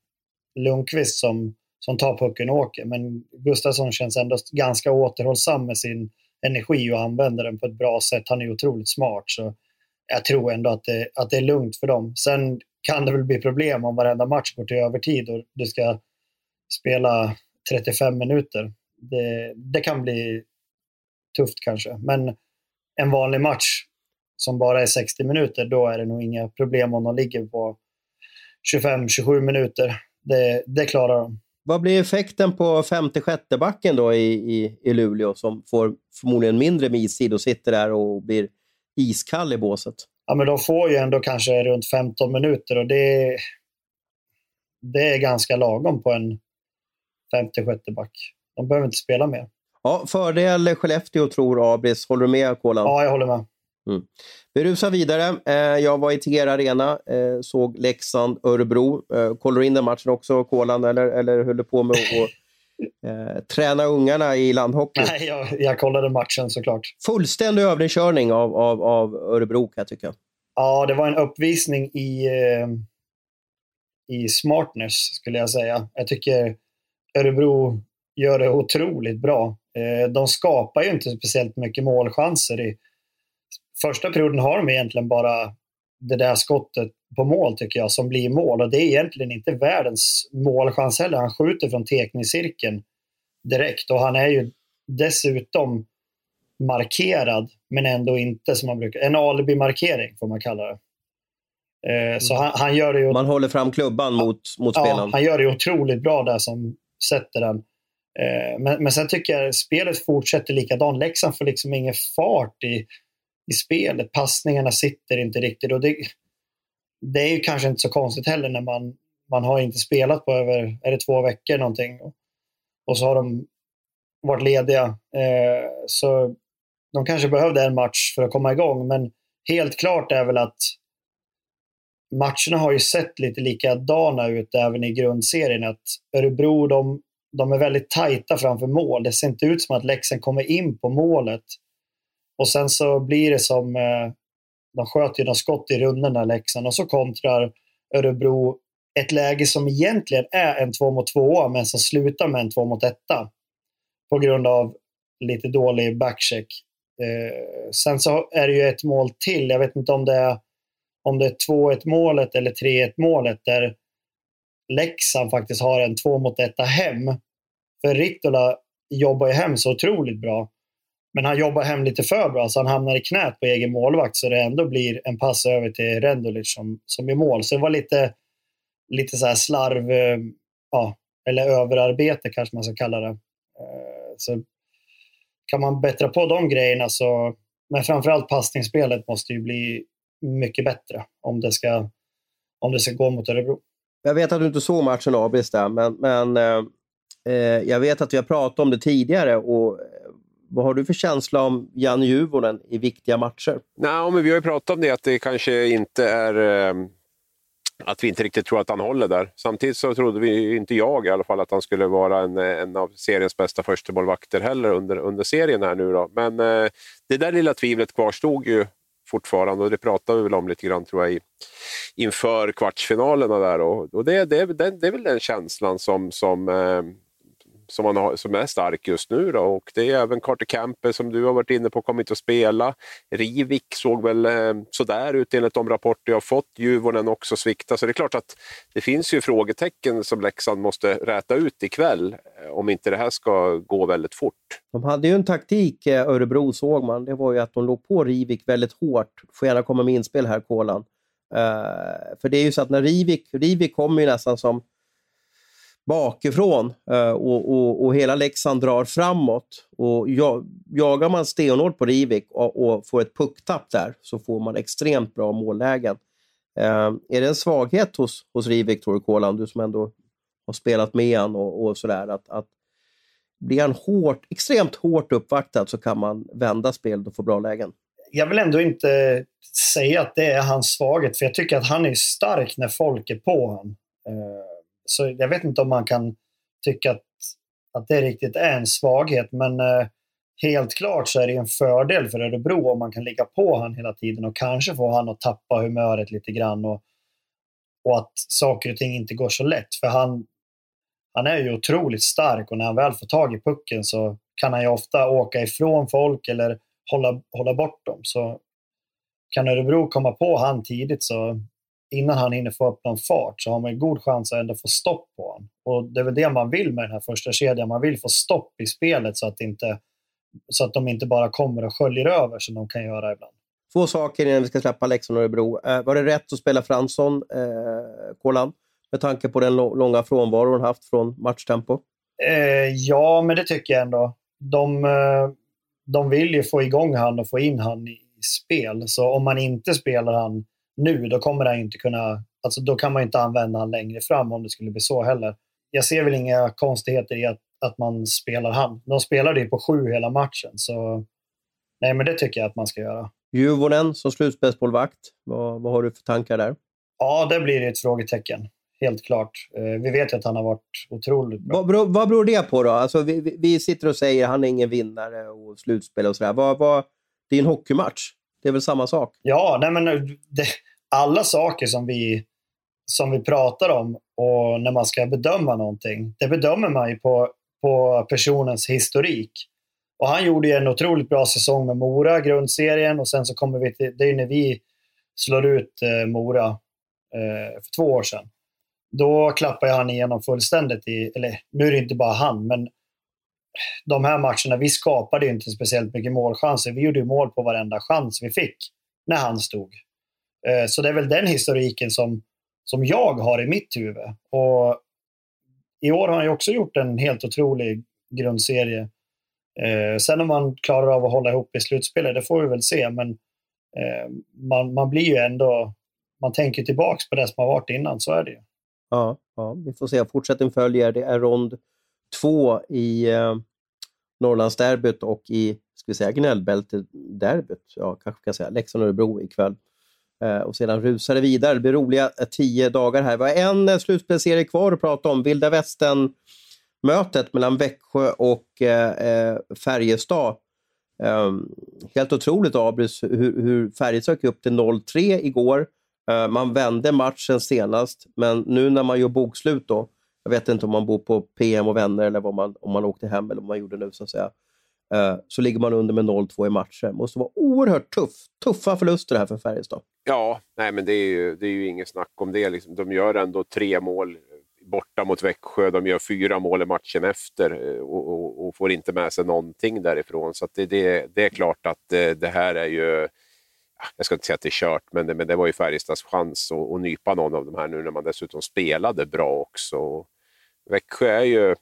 Lundqvist som, som tar pucken och åker. Men Gustafsson känns ändå ganska återhållsam med sin energi och använder den på ett bra sätt. Han är otroligt smart. Så jag tror ändå att det, att det är lugnt för dem. Sen kan det väl bli problem om varenda match går till övertid och du ska spela 35 minuter. Det, det kan bli tufft kanske. Men en vanlig match som bara är 60 minuter, då är det nog inga problem om de ligger på 25-27 minuter. Det, det klarar de. Vad blir effekten på femte sjätte backen då i, i, i Luleå som får förmodligen mindre med istid och sitter där och blir iskall i båset? Ja, men de får ju ändå kanske runt 15 minuter och det, det är ganska lagom på en femte sjätte back. De behöver inte spela mer. Ja, fördel Skellefteå tror Abris. Håller du med Kolan? Ja, jag håller med. Mm. Vi rusar vidare. Eh, jag var i Tegera Arena, eh, såg Leksand, Örebro. Eh, kollar du in den matchen också, Kolan, eller, eller höll du på med att eh, träna ungarna i landhockey? Nej, jag, jag kollade matchen såklart. Fullständig övningskörning av, av, av Örebro kan jag tycka. Ja, det var en uppvisning i, eh, i smartness skulle jag säga. Jag tycker Örebro gör det otroligt bra. Eh, de skapar ju inte speciellt mycket målchanser i första perioden har de egentligen bara det där skottet på mål tycker jag som blir mål och det är egentligen inte världens målchans heller. Han skjuter från tekningscirkeln direkt och han är ju dessutom markerad men ändå inte som man brukar, en alibi-markering får man kalla det. Eh, så han, han, gör det ju, Man håller fram klubban mot, mot spelaren. Ja, han gör det otroligt bra där som sätter den. Eh, men, men sen tycker jag spelet fortsätter likadant. Leksand får liksom ingen fart i i spelet. Passningarna sitter inte riktigt och det, det är ju kanske inte så konstigt heller när man, man har inte spelat på över är det två veckor någonting. Och så har de varit lediga. Eh, så de kanske behövde en match för att komma igång, men helt klart är väl att matcherna har ju sett lite likadana ut även i grundserien. Att Örebro, de, de är väldigt tajta framför mål. Det ser inte ut som att Leksand kommer in på målet och sen så blir det som, eh, de sköt ju några skott i rundorna Leksand och så kontrar Örebro ett läge som egentligen är en två mot tvåa men som slutar med en två mot etta. På grund av lite dålig backcheck. Eh, sen så är det ju ett mål till. Jag vet inte om det är, om det är 2-1 målet eller 3-1 målet där Leksand faktiskt har en två mot etta hem. För Ritola jobbar ju hem så otroligt bra. Men han jobbar hem lite för bra så han hamnar i knät på egen målvakt så det ändå blir en pass över till Rendulic som, som är mål. Så det var lite, lite så slarv, eh, ja, eller överarbete kanske man ska kalla det. Eh, så kan man bättra på de grejerna så, men framförallt passningsspelet måste ju bli mycket bättre om det ska, om det ska gå mot Örebro. Jag vet att du inte såg matchen Abis där, men, men eh, eh jag vet att vi har pratat om det tidigare. Och, vad har du för känsla om Jan Juvonen i viktiga matcher? Nej, men vi har ju pratat om det, att det kanske inte är... Eh, att vi inte riktigt tror att han håller där. Samtidigt så trodde vi, inte jag i alla fall, att han skulle vara en, en av seriens bästa förstemålvakter heller under, under serien här nu. Då. Men eh, det där lilla tvivlet kvarstod ju fortfarande och det pratade vi väl om lite grann tror jag i, inför kvartsfinalerna där. Och, och det, det, det, det är väl den känslan som, som eh, som, man har, som är stark just nu. Då. Och det är även Carter Camper som du har varit inne på, kommer inte att spela. Rivik såg väl eh, sådär ut enligt de rapporter jag har fått. Juvonen också svikta. Så det är klart att det finns ju frågetecken som Leksand måste räta ut ikväll eh, om inte det här ska gå väldigt fort. De hade ju en taktik, eh, Örebro såg man. Det var ju att de låg på Rivik väldigt hårt. Får gärna komma med inspel här, Kolan. Uh, för det är ju så att när Rivik, Rivik kommer ju nästan som bakifrån eh, och, och, och, hela Leksand drar framåt. Och jag, jagar man stenhårt på Rivik och, och, får ett pucktapp där så får man extremt bra mållägen. Eh, är det en svaghet hos, hos Rivik, tror du, Kolan? Du som ändå har spelat med honom och, och sådär. Att, att blir han hårt, extremt hårt uppvaktad så kan man vända spelet och få bra lägen. Jag vill ändå inte säga att det är hans svaghet, för jag tycker att han är stark när folk är på honom. Eh, så jag vet inte om man kan tycka att, att det riktigt är en svaghet, men eh, helt klart så är det en fördel för Örebro om man kan ligga på han hela tiden och kanske få han att tappa humöret lite grann och, och att saker och ting inte går så lätt. För han, han är ju otroligt stark och när han väl får tag i pucken så kan han ju ofta åka ifrån folk eller hålla, hålla bort dem. Så kan Örebro komma på han tidigt så innan han hinner få upp någon fart så har man en god chans att ändå få stopp på honom. Och det är väl det man vill med den här första kedjan. Man vill få stopp i spelet så att, inte, så att de inte bara kommer och sköljer över som de kan göra ibland. Två saker innan vi ska släppa Leksand och Örebro. Eh, var det rätt att spela Fransson, eh, Kolan? Med tanke på den långa frånvaron han haft från matchtempo? Eh, ja, men det tycker jag ändå. De, eh, de vill ju få igång han och få in han i spel. Så om man inte spelar han nu, då kommer han inte kunna... Alltså då kan man inte använda han längre fram om det skulle bli så heller. Jag ser väl inga konstigheter i att, att man spelar han. De spelade ju på sju hela matchen, så nej, men det tycker jag att man ska göra. Juvonen som slutspelsmålvakt, vad, vad har du för tankar där? Ja, det blir ett frågetecken. Helt klart. Eh, vi vet ju att han har varit otroligt bra. Vad, beror, vad beror det på då? Alltså, vi, vi sitter och säger att han är ingen vinnare och slutspel och sådär. Vad, vad, det är en hockeymatch. Det är väl samma sak? Ja, nej men eh, det, alla saker som vi, som vi pratar om och när man ska bedöma någonting, det bedömer man ju på, på personens historik. Och han gjorde ju en otroligt bra säsong med Mora, grundserien, och sen så kommer vi till, det är när vi slår ut eh, Mora eh, för två år sedan. Då klappar han igenom fullständigt, i, eller nu är det inte bara han, men de här matcherna, vi skapade inte speciellt mycket målchanser. Vi gjorde mål på varenda chans vi fick när han stod. Eh, så det är väl den historiken som, som jag har i mitt huvud. Och I år har han ju också gjort en helt otrolig grundserie. Eh, sen om man klarar av att hålla ihop i slutspelet, det får vi väl se. Men eh, man, man blir ju ändå... Man tänker tillbaka på det som har varit innan, så är det ju. Ja, ja vi får se. Fortsättning följer. Det är rond två i eh, Norrlandsderbyt och i ska vi säga, gnällbältederbyt. Ja, kanske kan säga Leksand och Örebro ikväll. Eh, och sedan rusar det vidare. Det blir roliga eh, tio dagar här. Vi har en eh, slutspelserie kvar att prata om. Vilda Västern-mötet mellan Växjö och eh, eh Färjestad. Um, helt otroligt, Abris, hur, hur Färjestad gick upp till 0-3 igår. Uh, man vände matchen senast, men nu när man gör bokslut då, jag vet inte om man bor på PM och vänner eller man, om man åkte hem eller vad man gjorde nu, så att säga. Eh, så ligger man under med 0-2 i matcher. Det måste vara oerhört tuff, tuffa förluster här för Färjestad. Ja, nej, men det är ju, det är ju inget snack om det. Liksom, de gör ändå tre mål borta mot Växjö. De gör fyra mål i matchen efter eh, och, och, och får inte med sig någonting därifrån. Så det, det, det, är klart att det, det, här är ju... Jag ska inte säga att det är kört, men det, men det var ju Färjestads chans att, att nypa någon av de här nu när man dessutom spelade bra också. Växjö är ju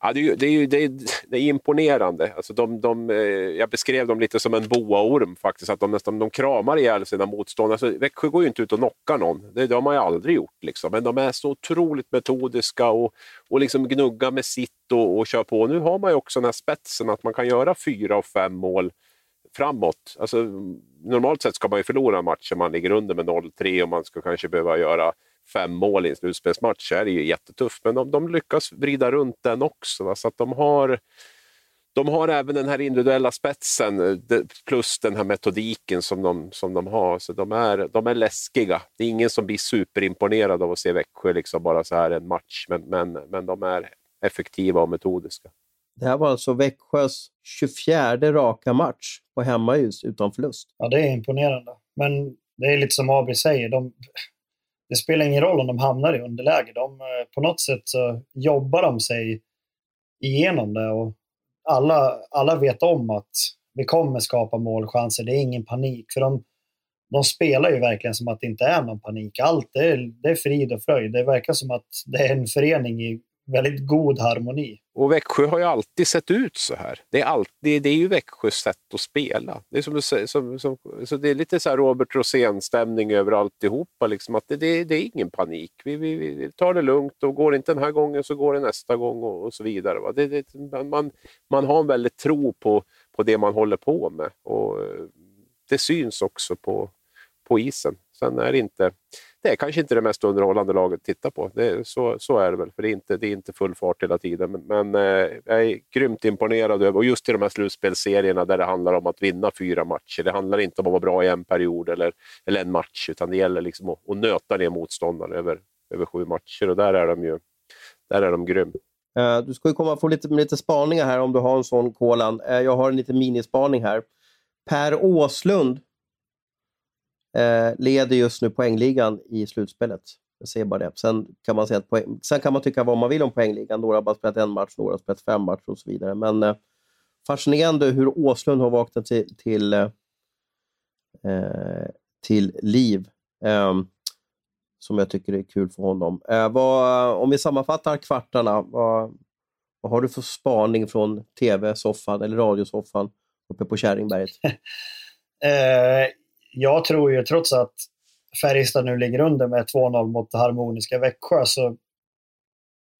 Ja, det, är, det, är, det, är, det är imponerande. Alltså de, de, eh, jag beskrev dem lite som en boaorm faktiskt, att de nästan de kramar ihjäl sina motståndare. Alltså, Växjö går ju inte ut och knockar någon, det, det har man ju aldrig gjort. Liksom. Men de är så otroligt metodiska och, och liksom gnuggar med sitt och, och kör på. Nu har man ju också den här spetsen att man kan göra fyra och fem mål framåt. Alltså, normalt sett ska man ju förlora matcher man ligger under med 0-3 och man ska kanske behöva göra fem mål i en slutspelsmatch så är det ju jättetufft. Men de, de lyckas vrida runt den också. Va? Så att de har, de har även den här individuella spetsen plus den här metodiken som de, som de har. Så de är, de är läskiga. Det är ingen som blir superimponerad av att se Växjö liksom bara så här en match, men, men, men de är effektiva och metodiska. Det här var alltså Växjös 24 raka match på hemmajus utan förlust. Ja, det är imponerande. Men det är lite som Abri säger, de, det spelar ingen roll om de hamnar i underläge. De, eh, på något sätt så jobbar de sig igenom det och alla, alla vet om att vi kommer skapa målchanser. Det är ingen panik. För de, de spelar ju verkligen som att det inte är någon panik. Allt är, det är frid och fröjd. Det verkar som att det är en förening i väldigt god harmoni. Och Växjö har ju alltid sett ut så här. Det är, alltid, det är ju Växjös sätt att spela. Det är, som, som, som så det är lite så Robert Rosén-stämning över alltihopa. Liksom, att det, det, det är ingen panik. Vi, vi, vi, tar det lugnt och går det inte den här gången så går det nästa gång och, och så vidare. Va? Det, det, man, man har en väldigt tro på, på det man håller på med. Och eh, Det syns också på, på isen. Sen är det inte det är kanske inte det mest underhållande laget att titta på. Det, så, så är det väl, för det är inte, det är inte full fart hela tiden. Men, men eh, jag är grymt imponerad över, och just i de här slutspelsserierna där det handlar om att vinna fyra matcher. Det handlar inte om att vara bra i en period eller, eller en match, utan det gäller liksom att, att nöta ner motståndaren över, över sju matcher och där är de ju där är de grym. Uh, du ska ju komma få lite, lite spaningar här om du har en sån, Kolan. Uh, jag har en liten minispaning här. Per Åslund Eh, leder just nu poängligan i slutspelet. Jag säger bara det. Sen kan man, säga att poäng, sen kan man tycka vad man vill om poängligan. Några har bara spelat en match, några har spelat fem matcher och så vidare. Men eh, fascinerande hur Åslund har vaknat till, till, eh, eh till liv. Ehm, som jag tycker är kul för honom. Eh, vad, om vi sammanfattar kvartarna, vad, vad har du för spaning från tv-soffan eller radiosoffan uppe på Kärringberget? Uh, eh, jag tror ju trots att Färjestad nu ligger under med 2-0 mot harmoniska Växjö så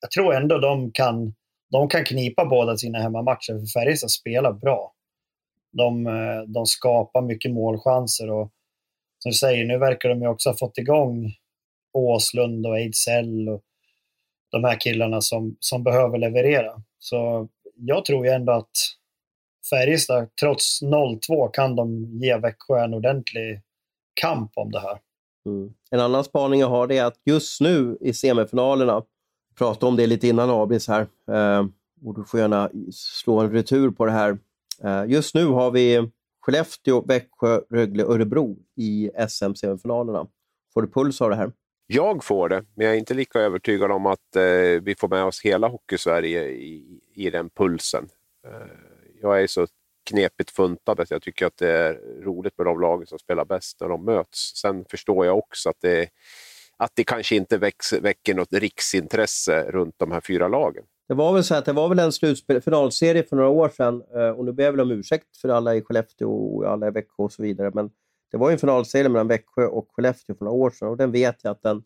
jag tror ändå de kan, de kan knipa båda sina hemmamatcher för Färjestad spelar bra. De, eh, de skapar mycket målchanser och som du säger, nu verkar de ju också ha fått igång Åslund och Ejdsell och de här killarna som, som behöver leverera. Så jag tror ju ändå att Färjestad, trots 0-2, kan de ge Växjö en ordentlig kamp om det här. Mm. En annan spaning jag har är att just nu i semifinalerna, pratade om det lite innan Abris här, eh, och du får gärna slå en retur på det här. Eh, just nu har vi Skellefteå, Växjö, Rögle, Örebro i SM-semifinalerna. Får du puls av det här? Jag får det, men jag är inte lika övertygad om att eh, vi får med oss hela Hockeysverige i, i den pulsen. Eh, jag är så knepigt funtad att jag tycker att det är roligt med de lagen som spelar bäst när de möts. Sen förstår jag också att det, att det kanske inte väcks, väcker något riksintresse runt de här fyra lagen. Det var väl så att det var väl en slutspel, finalserie för några år sedan eh, och nu ber jag väl om ursäkt för alla i Skellefteå och alla i Växjö och så vidare. Men det var en finalserie mellan Växjö och Skellefteå för några år sedan och den vet jag att den...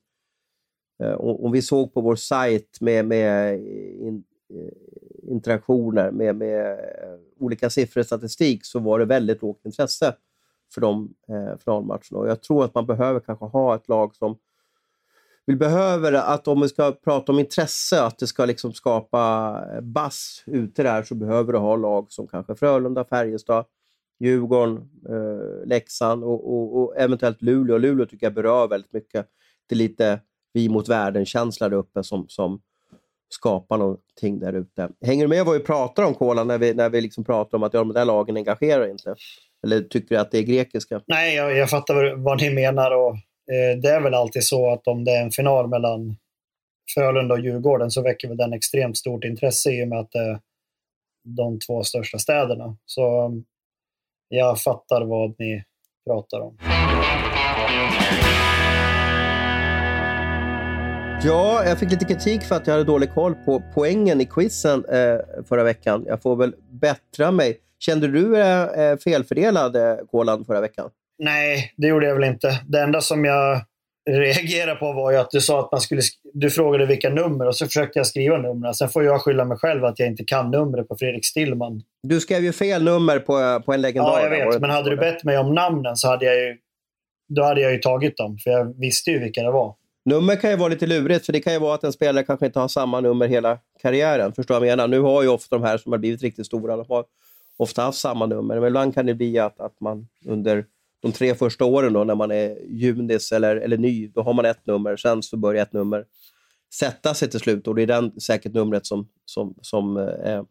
Eh, om vi såg på vår sajt med, med in, eh, interaktioner med, med eh, olika siffror och statistik så var det väldigt lågt intresse för de eh, finalmatcherna. Och jag tror att man behöver kanske ha ett lag som vi behöver att om vi ska prata om intresse, att det ska liksom skapa eh, bass ute där, så behöver du ha lag som kanske Frölunda, Färjestad, Djurgården, eh, Leksand och, och, och, eventuellt Luleå. Luleå tycker jag berör väldigt mycket. Det är lite vi mot världen-känsla där uppe som, som skapa någonting där ute. Hänger du med vad vi pratar om, Kola, när vi, när vi liksom pratar om att ja, de där lagen engagerar inte? Eller tycker du att det är grekiska? Nej, jag, jag fattar vad ni menar. Och, eh, det är väl alltid så att om det är en final mellan Frölunda och Djurgården så väcker väl den extremt stort intresse i och med att det är de två största städerna. Så jag fattar vad ni pratar om. Ja, jag fick lite kritik för att jag hade dålig koll på poängen i quizen eh, förra veckan. Jag får väl bättra mig. Kände du eh, eh felfördelad, eh, Kolan, förra veckan? Nej, det gjorde jag väl inte. Det enda som jag reagerade på var ju att du sa att man skulle... Du frågade vilka nummer och så försökte jag skriva numren. Sen får jag skylla mig själv att jag inte kan numret på Fredrik Stillman. Du skrev ju fel nummer på, på en legendar. Ja, jag vet. Men hade du bett mig om namnen så hade jag ju... Då hade jag ju tagit dem, för jag visste ju vilka det var. Nummer kan ju vara lite lurigt, för det kan ju vara att en spelare kanske inte har samma nummer hela karriären. Förstår du vad jag menar? Nu har ju ofta de här som har blivit riktigt stora, de har ofta haft samma nummer. Men ibland kan det bli att, att man under de tre första åren då, när man är junis eller, eller ny, då har man ett nummer. Sen så börjar ett nummer sätta sig till slut och det är den säkert numret som, som, som eh,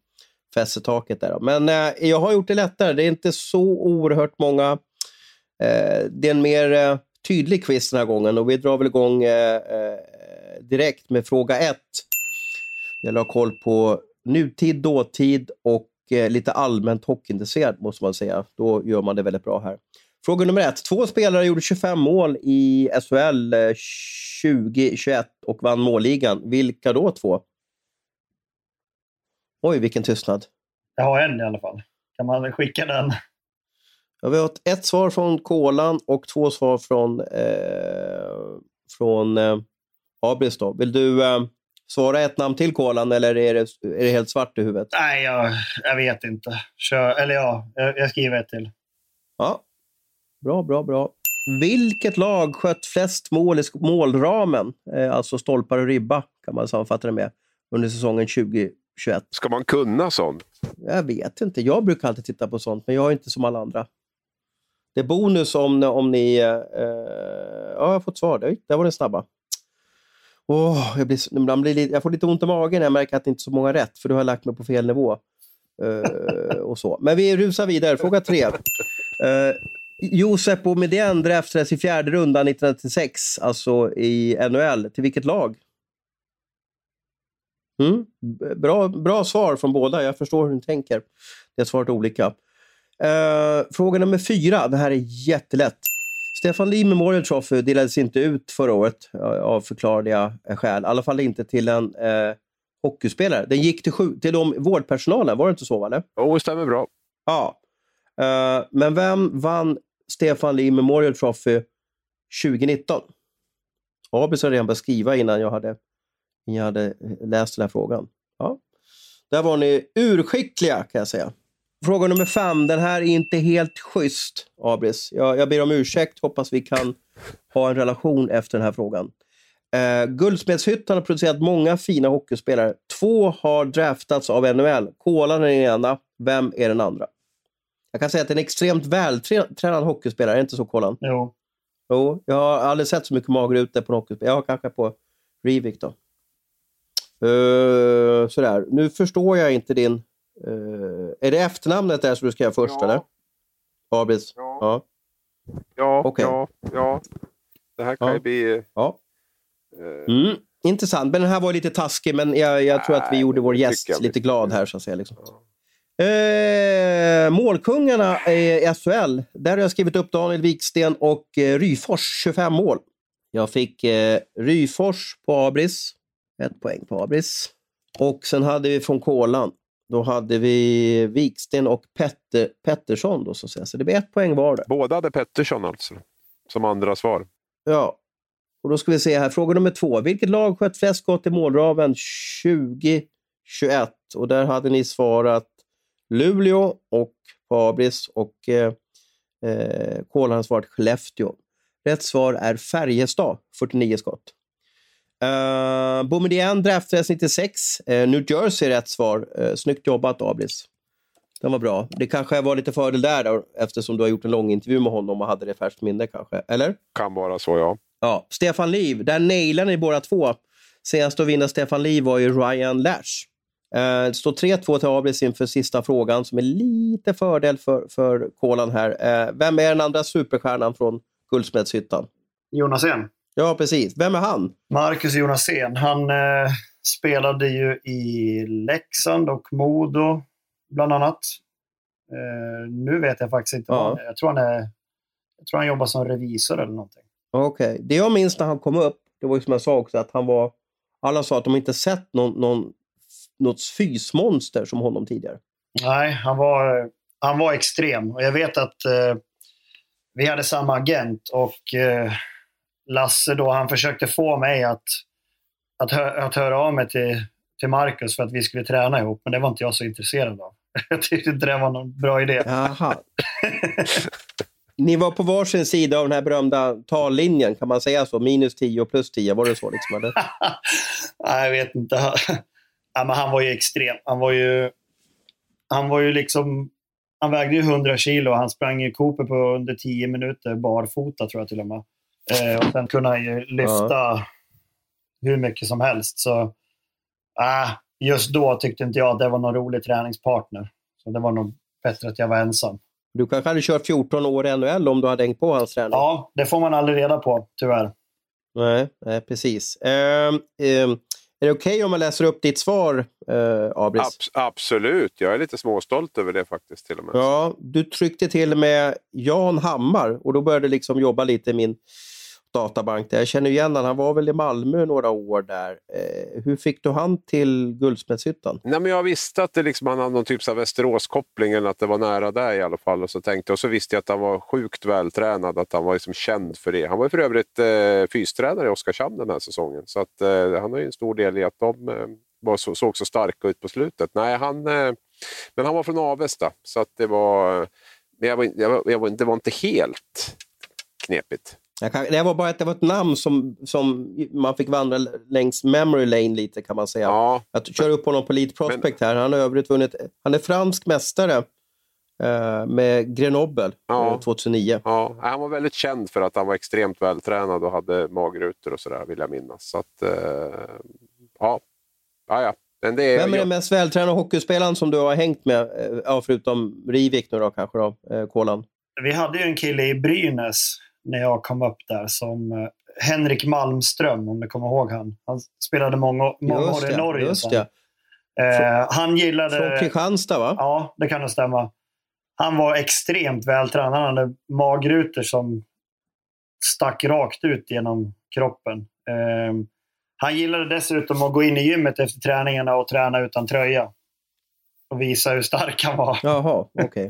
fäster taket där. Men eh, jag har gjort det lättare. Det är inte så oerhört många. Eh, det är en mer eh, tydlig quiz den här gången och vi drar väl igång eh, eh, direkt med fråga ett. Det gäller att ha koll på nutid, dåtid och eh, lite allmänt hockeyintresserad måste man säga. Då gör man det väldigt bra här. Fråga nummer ett. Två spelare gjorde 25 mål i SHL 2021 eh, och vann målligan. Vilka då två? Oj, vilken tystnad. Jag har en i alla fall. Kan man skicka den? Ja, vi har ett svar från Kolan och två svar från, eh, från eh, Abris. Då. Vill du eh, svara ett namn till Kolan eller är det, är det helt svart i huvudet? Nej, jag, jag vet inte. Kör, eller ja, jag, jag skriver ett till. Ja, Bra, bra, bra. Vilket lag sköt flest mål i målramen, eh, alltså stolpar och ribba, kan man sammanfatta det med, under säsongen 2021? Ska man kunna sånt? Jag vet inte. Jag brukar alltid titta på sånt, men jag är inte som alla andra. Det är bonus om, om ni... Eh, eh ja, jag har fått svar. Där, där var den snabba. Oh, jag, blir, blir, jag får lite ont i magen när jag märker att det inte är så många rätt, för då har jag lagt mig på fel nivå. Uh, och så. Men vi rusar vidare. Fråga tre. Uh, Josep Boumedienne draftades i fjärde rundan 1996, alltså i NHL. Till vilket lag? Mm? Bra, bra svar från båda. Jag förstår hur ni tänker. Det är svaret olika. Uh, fråga nummer fyra. Det här är jättelätt. Stefan Lee Memorial Trophy delades inte ut förra året av förklarliga skäl. I alla fall inte till en uh, hockeyspelare. Den gick till, till de vårdpersonalen, var det inte så? Eller? Jo, det stämmer bra. Ja. Uh, men vem vann Stefan Lee Memorial Trophy 2019? Abis hade redan börjat skriva innan jag hade, jag hade läst den här frågan. Ja. Där var ni urskickliga kan jag säga. Fråga nummer fem. Den här är inte helt schysst, Abris. Jag, jag ber om ursäkt. Hoppas vi kan ha en relation efter den här frågan. Eh, Guldsmedshyttan har producerat många fina hockeyspelare. Två har draftats av NHL. Kolan är den ena. Vem är den andra? Jag kan säga att det är en extremt vältränad hockeyspelare. Är det inte så, Kolan? Jo. Jo, jag har aldrig sett så mycket mager ute på en hockeyspelare. Jag har kanske på Rivik då. Uh, sådär. Nu förstår jag inte din... Uh, är det efternamnet där som du ska göra först, ja. eller? Abris? Ja. Ja, ja, okay. ja, ja. Det här kan ja. ju bli... Ja. Uh, mm. Intressant. Men den här var lite taskig, men jag, jag tror att vi gjorde vår gäst lite glad här. Så att säga, liksom. Eh, målkungarna i SHL. Där har jag skrivit upp Daniel Wiksten och eh, Ryfors 25 mål. Jag fick eh, Ryfors på Abris. Ett poäng på Abris. Och sen hade vi från Kolan. Då hade vi Wiksten och Petter, Pettersson. Då, så, att säga. så det blir ett poäng var där. Båda hade Pettersson alltså, som andra svar. Ja. Och då ska vi se här. Fråga nummer två. Vilket lag sköt flest skott i målraven 2021? Och där hade ni svarat Luleå och Fabris och eh, eh, har svarat Skellefteå. Rätt svar är Färjestad, 49 skott. Uh, Boumedienne draftades 96. Uh, New Jersey är rätt svar. Uh, snyggt jobbat, Abris. Den var bra. Det kanske var lite fördel där då, eftersom du har gjort en lång intervju med honom och hade det färskt minne kanske. Eller? Kan vara så, ja. Ja. Stefan Liv, där nailade ni båda två. Senast att vinna Stefan Liv var ju Ryan Lash. Eh, det står 3-2 till Abris inför sista frågan som är lite fördel för, för Kolan här. Eh, vem är den andra superstjärnan från Guldsmedshyttan? Jonasén. Ja, precis. Vem är han? Marcus Jonasén. Han eh, spelade ju i Leksand och Modo, bland annat. Eh, nu vet jag faktiskt inte. Ja. Jag, tror han är, jag tror han jobbar som revisor eller någonting. Okej. Okay. Det jag minns när han kom upp, det var ju som jag sa också, att han var alla sa att de inte sett någon, någon, något fysmonster som honom tidigare. Nej, han var, han var extrem. Och jag vet att eh, vi hade samma agent och eh, Lasse då, han försökte få mig att, att, hö att höra av mig till, till Marcus för att vi skulle träna ihop, men det var inte jag så intresserad av. Jag tyckte inte det var någon bra idé. Ni var på varsin sida av den här berömda tallinjen, kan man säga så? Minus 10 och plus 10, var det så? Liksom, eller? Nej, jag vet inte. Ja, men han var ju extrem. Han var ju, han var ju liksom... Han vägde ju 100 kilo och han sprang i Cooper på under 10 minuter barfota, tror jag till och med. Eh, och sen ju lyfta ja. hur mycket som helst. Så äh, just då tyckte inte jag att det var någon rolig träningspartner. Så det var nog bättre att jag var ensam. Du kanske hade kört 14 år i NHL om du hade hängt på hans träning? Ja, det får man aldrig reda på, tyvärr. Nej, nej precis. Um, um, är det okej okay om man läser upp ditt svar, uh, Abris? Abs absolut, jag är lite småstolt över det faktiskt. till och med. Ja, du tryckte till med Jan Hammar och då började liksom jobba lite i min databank. Där. Jag känner igen honom. Han var väl i Malmö några år där. Eh, hur fick du han till Guldsmedshyttan? Nej, men jag visste att det liksom, han hade någon typ av Västeråskoppling, eller att det var nära där i alla fall. Och så, tänkte, och så visste jag att han var sjukt vältränad, att han var liksom känd för det. Han var för övrigt eh, fystränare i Oskarshamn den här säsongen. Så att, eh, han har ju en stor del i att de eh, var så, såg så starka ut på slutet. Nej, han, eh, men han var från Avesta, så att det var... Eh, men jag var, jag var, jag var, det var inte helt knepigt. Kan, det var bara att det var ett namn som, som man fick vandra längs memory lane lite kan man säga. Ja, jag kör upp honom på Elite Prospect men, här. Han har övrigt vunnit, han är fransk mästare eh, med Grenoble ja, 2009. Ja, han var väldigt känd för att han var extremt vältränad och hade magrutor och sådär vill jag minnas. Så att, eh, ja, ja, ja. Men det är, Vem är den mest vältränade hockeyspelaren som du har hängt med? Eh, ja, förutom Rivik nu då kanske då, eh, Kolan? Vi hade ju en kille i Brynäs när jag kom upp där som eh, Henrik Malmström, om du kommer ihåg han. Han spelade många, många år i Norge. Just ja. Eh, han gillade... Från Kristianstad va? Ja, det kan nog stämma. Han var extremt vältränad. Han hade magrutor som stack rakt ut genom kroppen. Eh, han gillade dessutom att gå in i gymmet efter träningarna och träna utan tröja. Och visa hur stark han var. Jaha, okej. Okay.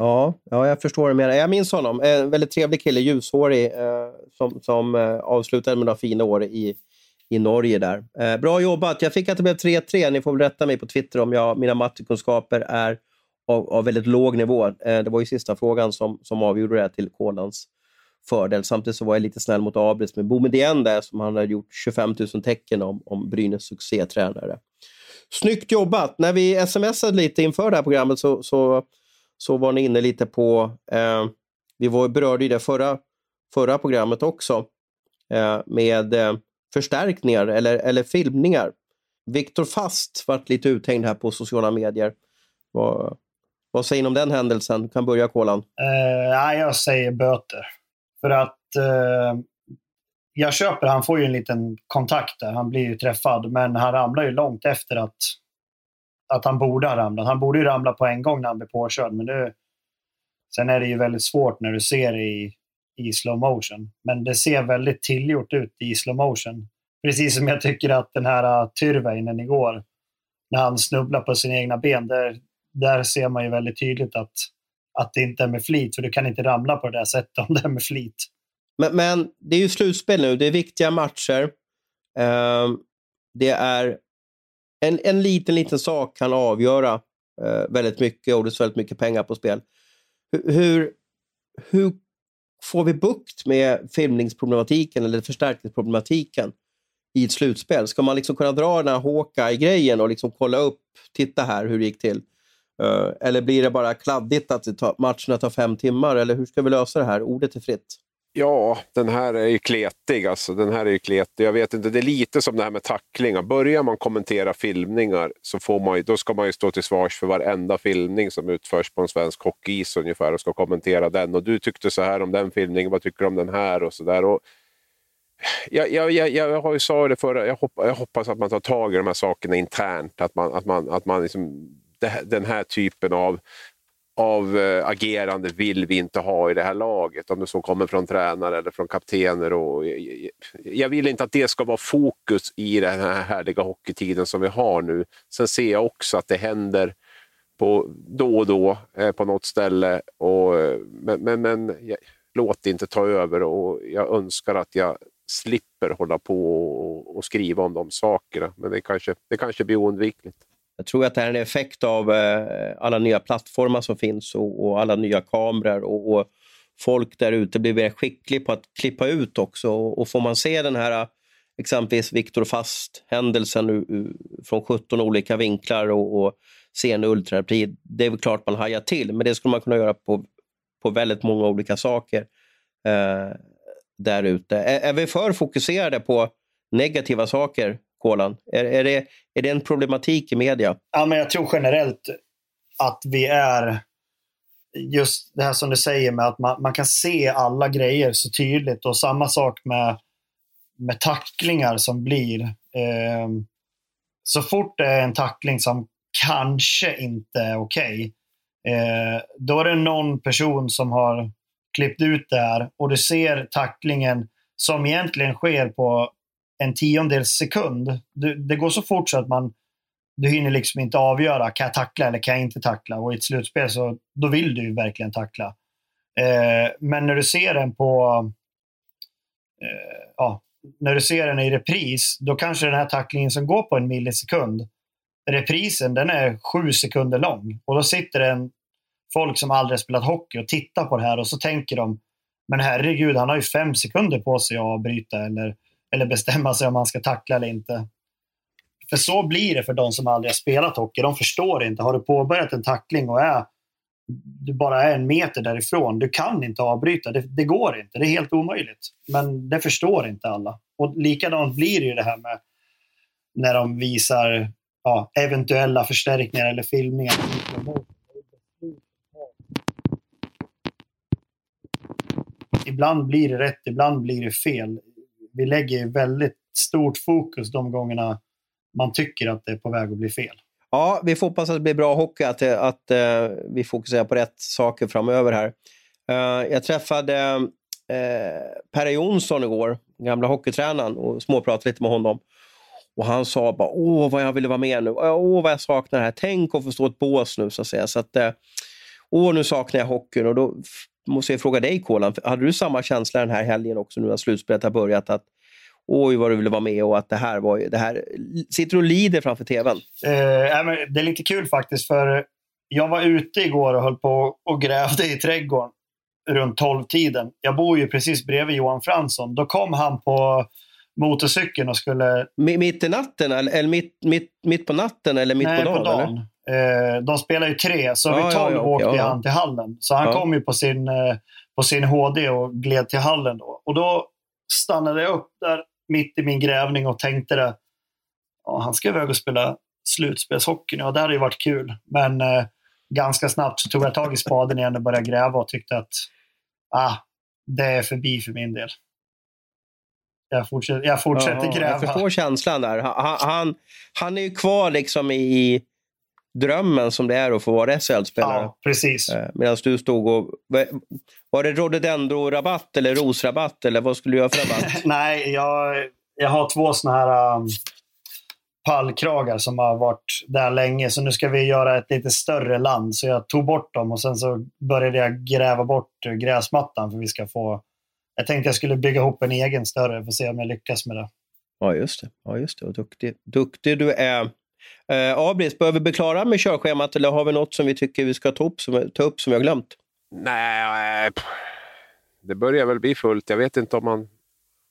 Ja, ja, jag förstår det mer. Jag minns honom. En väldigt trevlig kille, ljushårig, eh, som, som eh, avslutade med några fina år i, i Norge. där. Eh, bra jobbat. Jag fick att det blev 3-3. Ni får väl rätta mig på Twitter om jag, mina mattekunskaper är av, av väldigt låg nivå. Eh, det var ju sista frågan som, som avgjorde det här till Kolans fördel. Samtidigt så var jag lite snäll mot Abris med Boumedienne där som han hade gjort 25 000 tecken om, om Brynäs succétränare. Snyggt jobbat! När vi smsade lite inför det här programmet så, så så var ni inne lite på, eh, vi var, berörde ju det förra, förra programmet också, eh, med eh, förstärkningar eller, eller filmningar. Viktor Fast vart lite uthängd här på sociala medier. Vad, vad säger ni om den händelsen? Du kan börja Kolan. Uh, jag säger böter. För att eh, jag köper, han får ju en liten kontakt där. Han blir ju träffad, men han ramlar ju långt efter att att han borde ha ramlat. Han borde ju ramla på en gång när han blev påkörd. Men det, sen är det ju väldigt svårt när du ser det i, i slow motion. Men det ser väldigt tillgjort ut i slow motion. Precis som jag tycker att den här äh, Tyrväinen igår, när han snubblar på sina egna ben, där, där ser man ju väldigt tydligt att, att det inte är med flit. För du kan inte ramla på det där sättet om det är med flit. Men, men det är ju slutspel nu. Det är viktiga matcher. Uh, det är en, en liten, liten sak kan avgöra eh, väldigt mycket och det står väldigt mycket pengar på spel. Hur, hur, hur får vi bukt med filmningsproblematiken eller förstärkningsproblematiken i ett slutspel? Ska man liksom kunna dra den här Hawkeye-grejen och liksom kolla upp, titta här hur det gick till? Uh, eller blir det bara kladdigt att det tar, matcherna tar fem timmar? Eller hur ska vi lösa det här? Ordet är fritt. Ja, den här är ju kletig. Alltså. Den här är ju kletig. Jag vet inte, det är lite som det här med tacklingar. Börjar man kommentera filmningar så får man, då ska man ju stå till svars för varenda filmning som utförs på en svensk hockeyis ungefär och ska kommentera den. Och du tyckte så här om den filmningen, vad tycker du om den här? och så där. Och jag, jag, jag, jag har ju sagt det förra, jag hoppas, jag hoppas att man tar tag i de här sakerna internt. Att man, att man, att man liksom, det, den här typen av av eh, agerande vill vi inte ha i det här laget. Om det så kommer från tränare eller från kaptener. Och, eh, eh, jag vill inte att det ska vara fokus i den här härliga hockeytiden som vi har nu. Sen ser jag också att det händer på, då och då på något ställe. Och, men men, men jag, låt det inte ta över och jag önskar att jag slipper hålla på och, och skriva om de sakerna. Men det kanske, det kanske blir oundvikligt. Jag tror att det här är en effekt av eh, alla nya plattformar som finns och, och alla nya kameror. Och, och folk där ute blir mer skickliga på att klippa ut också. Och, och får man se den här eh, exempelvis Viktor Fast-händelsen från 17 olika vinklar och, och se en ultrarapid, det är väl klart man hajar till. Men det skulle man kunna göra på, på väldigt många olika saker eh, där ute. Är, är vi för fokuserade på negativa saker Kolan? Är, är, det, är det en problematik i media? Ja, men jag tror generellt att vi är just det här som du säger med att man, man kan se alla grejer så tydligt och samma sak med, med tacklingar som blir. Eh, så fort det är en tackling som kanske inte är okej, okay, eh, då är det någon person som har klippt ut det här och du ser tacklingen som egentligen sker på en tiondels sekund. Du, det går så fort så att man du hinner liksom inte avgöra, kan jag tackla eller kan jag inte tackla? Och i ett slutspel så då vill du ju verkligen tackla. Eh, men när du ser den på eh, ja, när du ser den i repris, då kanske den här tacklingen som går på en millisekund, reprisen den är sju sekunder lång. Och då sitter det en folk som aldrig spelat hockey och tittar på det här och så tänker de, men herregud, han har ju fem sekunder på sig att avbryta eller eller bestämma sig om man ska tackla eller inte. För så blir det för de som aldrig har spelat hockey. De förstår inte. Har du påbörjat en tackling och är, du bara är en meter därifrån, du kan inte avbryta. Det, det går inte. Det är helt omöjligt. Men det förstår inte alla. Och likadant blir det ju det här med när de visar ja, eventuella förstärkningar eller filmningar. Ibland blir det rätt, ibland blir det fel vi lägger väldigt stort fokus de gångerna man tycker att det är på väg att bli fel. Ja, vi får hoppas att det blir bra hockey, att, att uh, vi fokuserar på rätt saker framöver här. Uh, jag träffade eh, uh, Per Jonsson igår, gamla hockeytränaren, och småpratade lite med honom. Och han sa bara, åh vad jag ville vara med nu, åh vad jag saknar det här, tänk att få stå ett bås nu så att säga. Så att, åh nu saknar jag hockeyn. Och då måste jag fråga dig Kolan, hade du samma känsla den här helgen också nu när slutspelet har börjat? att Oj vad du ville vara med och att det här var det här. Sitter du och lider framför tvn? Eh, det är lite kul faktiskt för jag var ute igår och höll på och grävde i trädgården runt 12-tiden. Jag bor ju precis bredvid Johan Fransson. Då kom han på motorcykeln och skulle... Mitt i natten? Eller mitt, mitt, mitt på natten eller mitt Nej, på dagen? På dagen. Eh, de spelar ju tre, så vid tolv ja, ja, åkte ja. han till hallen. Så han kom ju på sin, eh, på sin HD och gled till hallen. Då. Och då stannade jag upp där mitt i min grävning och tänkte det. Ja, han ska iväg och spela slutspelshockey nu och det hade ju varit kul. Men eh, ganska snabbt så tog jag tag i spaden igen och började gräva och tyckte att ah, det är förbi för min del. Jag fortsätter, jag fortsätter ja, gräva. Jag förstår känslan där. Han, han, han är ju kvar liksom i drömmen som det är att få vara SHL-spelare. Ja, precis. Eh, Medan du stod och... Var det rhododendro-rabatt eller rosrabatt eller vad skulle du göra för rabatt? Nej, jag, jag har två såna här um, pallkragar som har varit där länge. Så nu ska vi göra ett lite större land. Så jag tog bort dem och sen så började jag gräva bort gräsmattan för vi ska få... Jag tänkte jag skulle bygga ihop en egen större. Får se om jag lyckas med det. Ja, just det. Ja, just det. Och duktig, duktig du är. Eh, Abris, bör vi bli klara med körschemat eller har vi något som vi tycker vi ska ta upp som, ta upp som vi har glömt? Nej, det börjar väl bli fullt. Jag vet inte om man...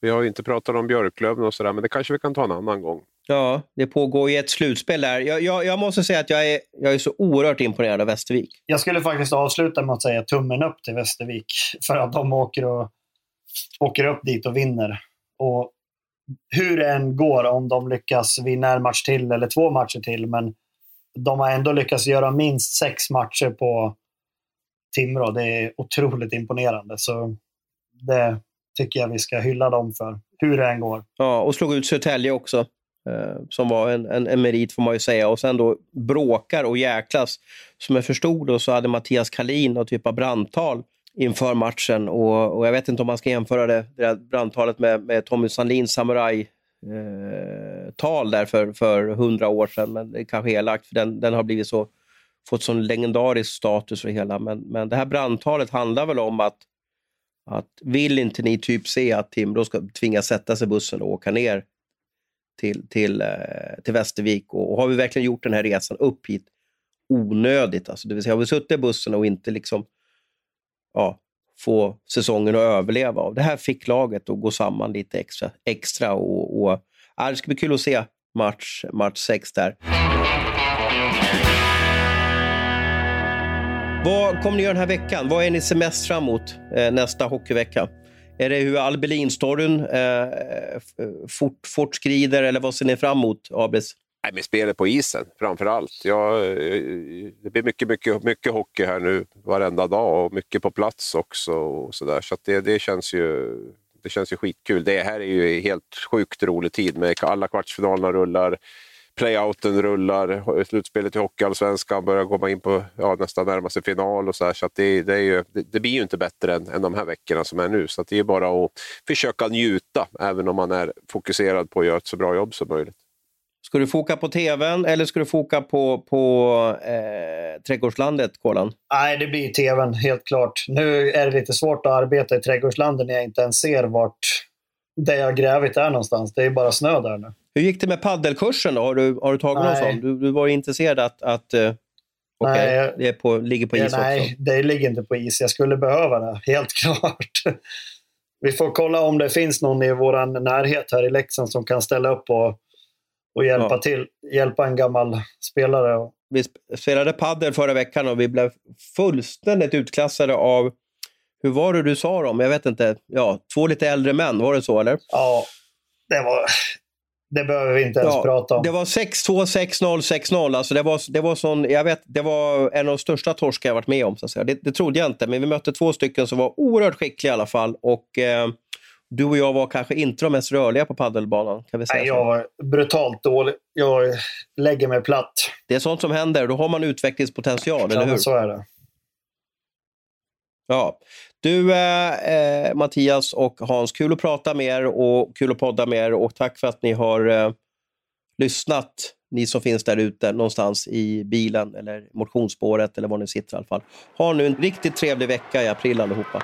Vi har ju inte pratat om Björklöven och sådär, men det kanske vi kan ta en annan gång. Ja, det pågår ju ett slutspel där. Jag, jag, jag måste säga att jag är, jag är så oerhört imponerad av Västervik. Jag skulle faktiskt avsluta med att säga tummen upp till Västervik för att de åker, och, åker upp dit och vinner. Och hur det än går, om de lyckas vinna en match till eller två matcher till, men de har ändå lyckats göra minst sex matcher på Timrå. Det är otroligt imponerande. Så det tycker jag vi ska hylla dem för, hur det än går. Ja, och slog ut Södertälje också. eh, som var en, en, en, merit får man ju säga. Och sen då bråkar och jäklas. Som jag förstod då så hade Mattias Kalin någon typ av brandtal inför matchen. Och, och, jag vet inte om man ska jämföra det, det där brandtalet med, med Tommy Sandlins samurajtal eh, där för, för hundra år sedan. Men det är kanske elakt, för den, den har blivit så, fått sån legendarisk status för hela. Men, men det här brandtalet handlar väl om att, att vill inte ni typ se att Timrå ska tvingas sätta sig i bussen och åka ner till, till, eh, till Västervik? Och, och, har vi verkligen gjort den här resan upp hit onödigt? Alltså, det vill säga, har vi suttit i bussen och inte liksom ja, få säsongen att överleva Och Det här fick laget att gå samman lite extra. extra och, och, ja, det ska bli kul att se match, match där. Vad kommer ni göra den här veckan? Vad är ni semest fram emot eh, nästa hockeyvecka? Är det hur Albelin-storyn eh, fort, fortskrider eller vad ser ni fram emot, Abris? Nej, men spelet på isen framför allt. Ja, det blir mycket, mycket, mycket hockey här nu varenda dag och mycket på plats också. Och så där. så det, det, känns ju, det känns ju skitkul. Det här är ju helt sjukt rolig tid med alla kvartsfinalerna rullar, playouten rullar, slutspelet i Hockeyallsvenskan börjar komma in på ja, nästan närmaste final och så där. så det, det, är ju, det, det, blir ju inte bättre än, än de här veckorna som är nu. Så det är bara att försöka njuta, även om man är fokuserad på att göra ett så bra jobb som möjligt. Ska du foka på tvn eller ska du foka på, på eh, Trädgårdslandet, Kolan? Nej, det blir tvn, helt klart. Nu är det lite svårt att arbeta i Trädgårdslandet när jag inte ens ser vart det jag grävit är någonstans. Det är bara snö där nu. Hur gick det med paddelkursen då? Har du, har du tagit nej. någon sån? Du, du var intresserad att, att uh, okay, nej, det på, ligger på is nej, också? Nej, det ligger inte på is. Jag skulle behöva det, helt klart. Vi får kolla om det finns någon i vår närhet här i Leksand som kan ställa upp och och hjälpa ja. till, hjälpa en gammal spelare. Vi spelade padel förra veckan och vi blev fullständigt utklassade av, hur var det du sa dem? Jag vet inte, ja, två lite äldre män, var det så eller? Ja, det var, det behöver vi inte ens ja, prata om. Det var 6-2, 6-0, 6-0. Alltså det, var, det, var sån, jag vet, det var en av de största torskar jag varit med om. Så att säga. Det, det trodde jag inte, men vi mötte två stycken som var oerhört skickliga i alla fall. Och, eh, du och jag var kanske inte de mest rörliga på paddelbanan. Kan vi säga Nej, jag var brutalt dålig. Jag lägger mig platt. Det är sånt som händer. Då har man utvecklingspotential, ja, eller hur? så är det. Ja. Du, eh, eh, Mattias och Hans, kul att prata med er och kul att podda med er. Och tack för att ni har eh, lyssnat, ni som finns där ute någonstans i bilen eller motionsspåret eller var ni sitter i alla fall. Ha nu en riktigt trevlig vecka i april allihopa.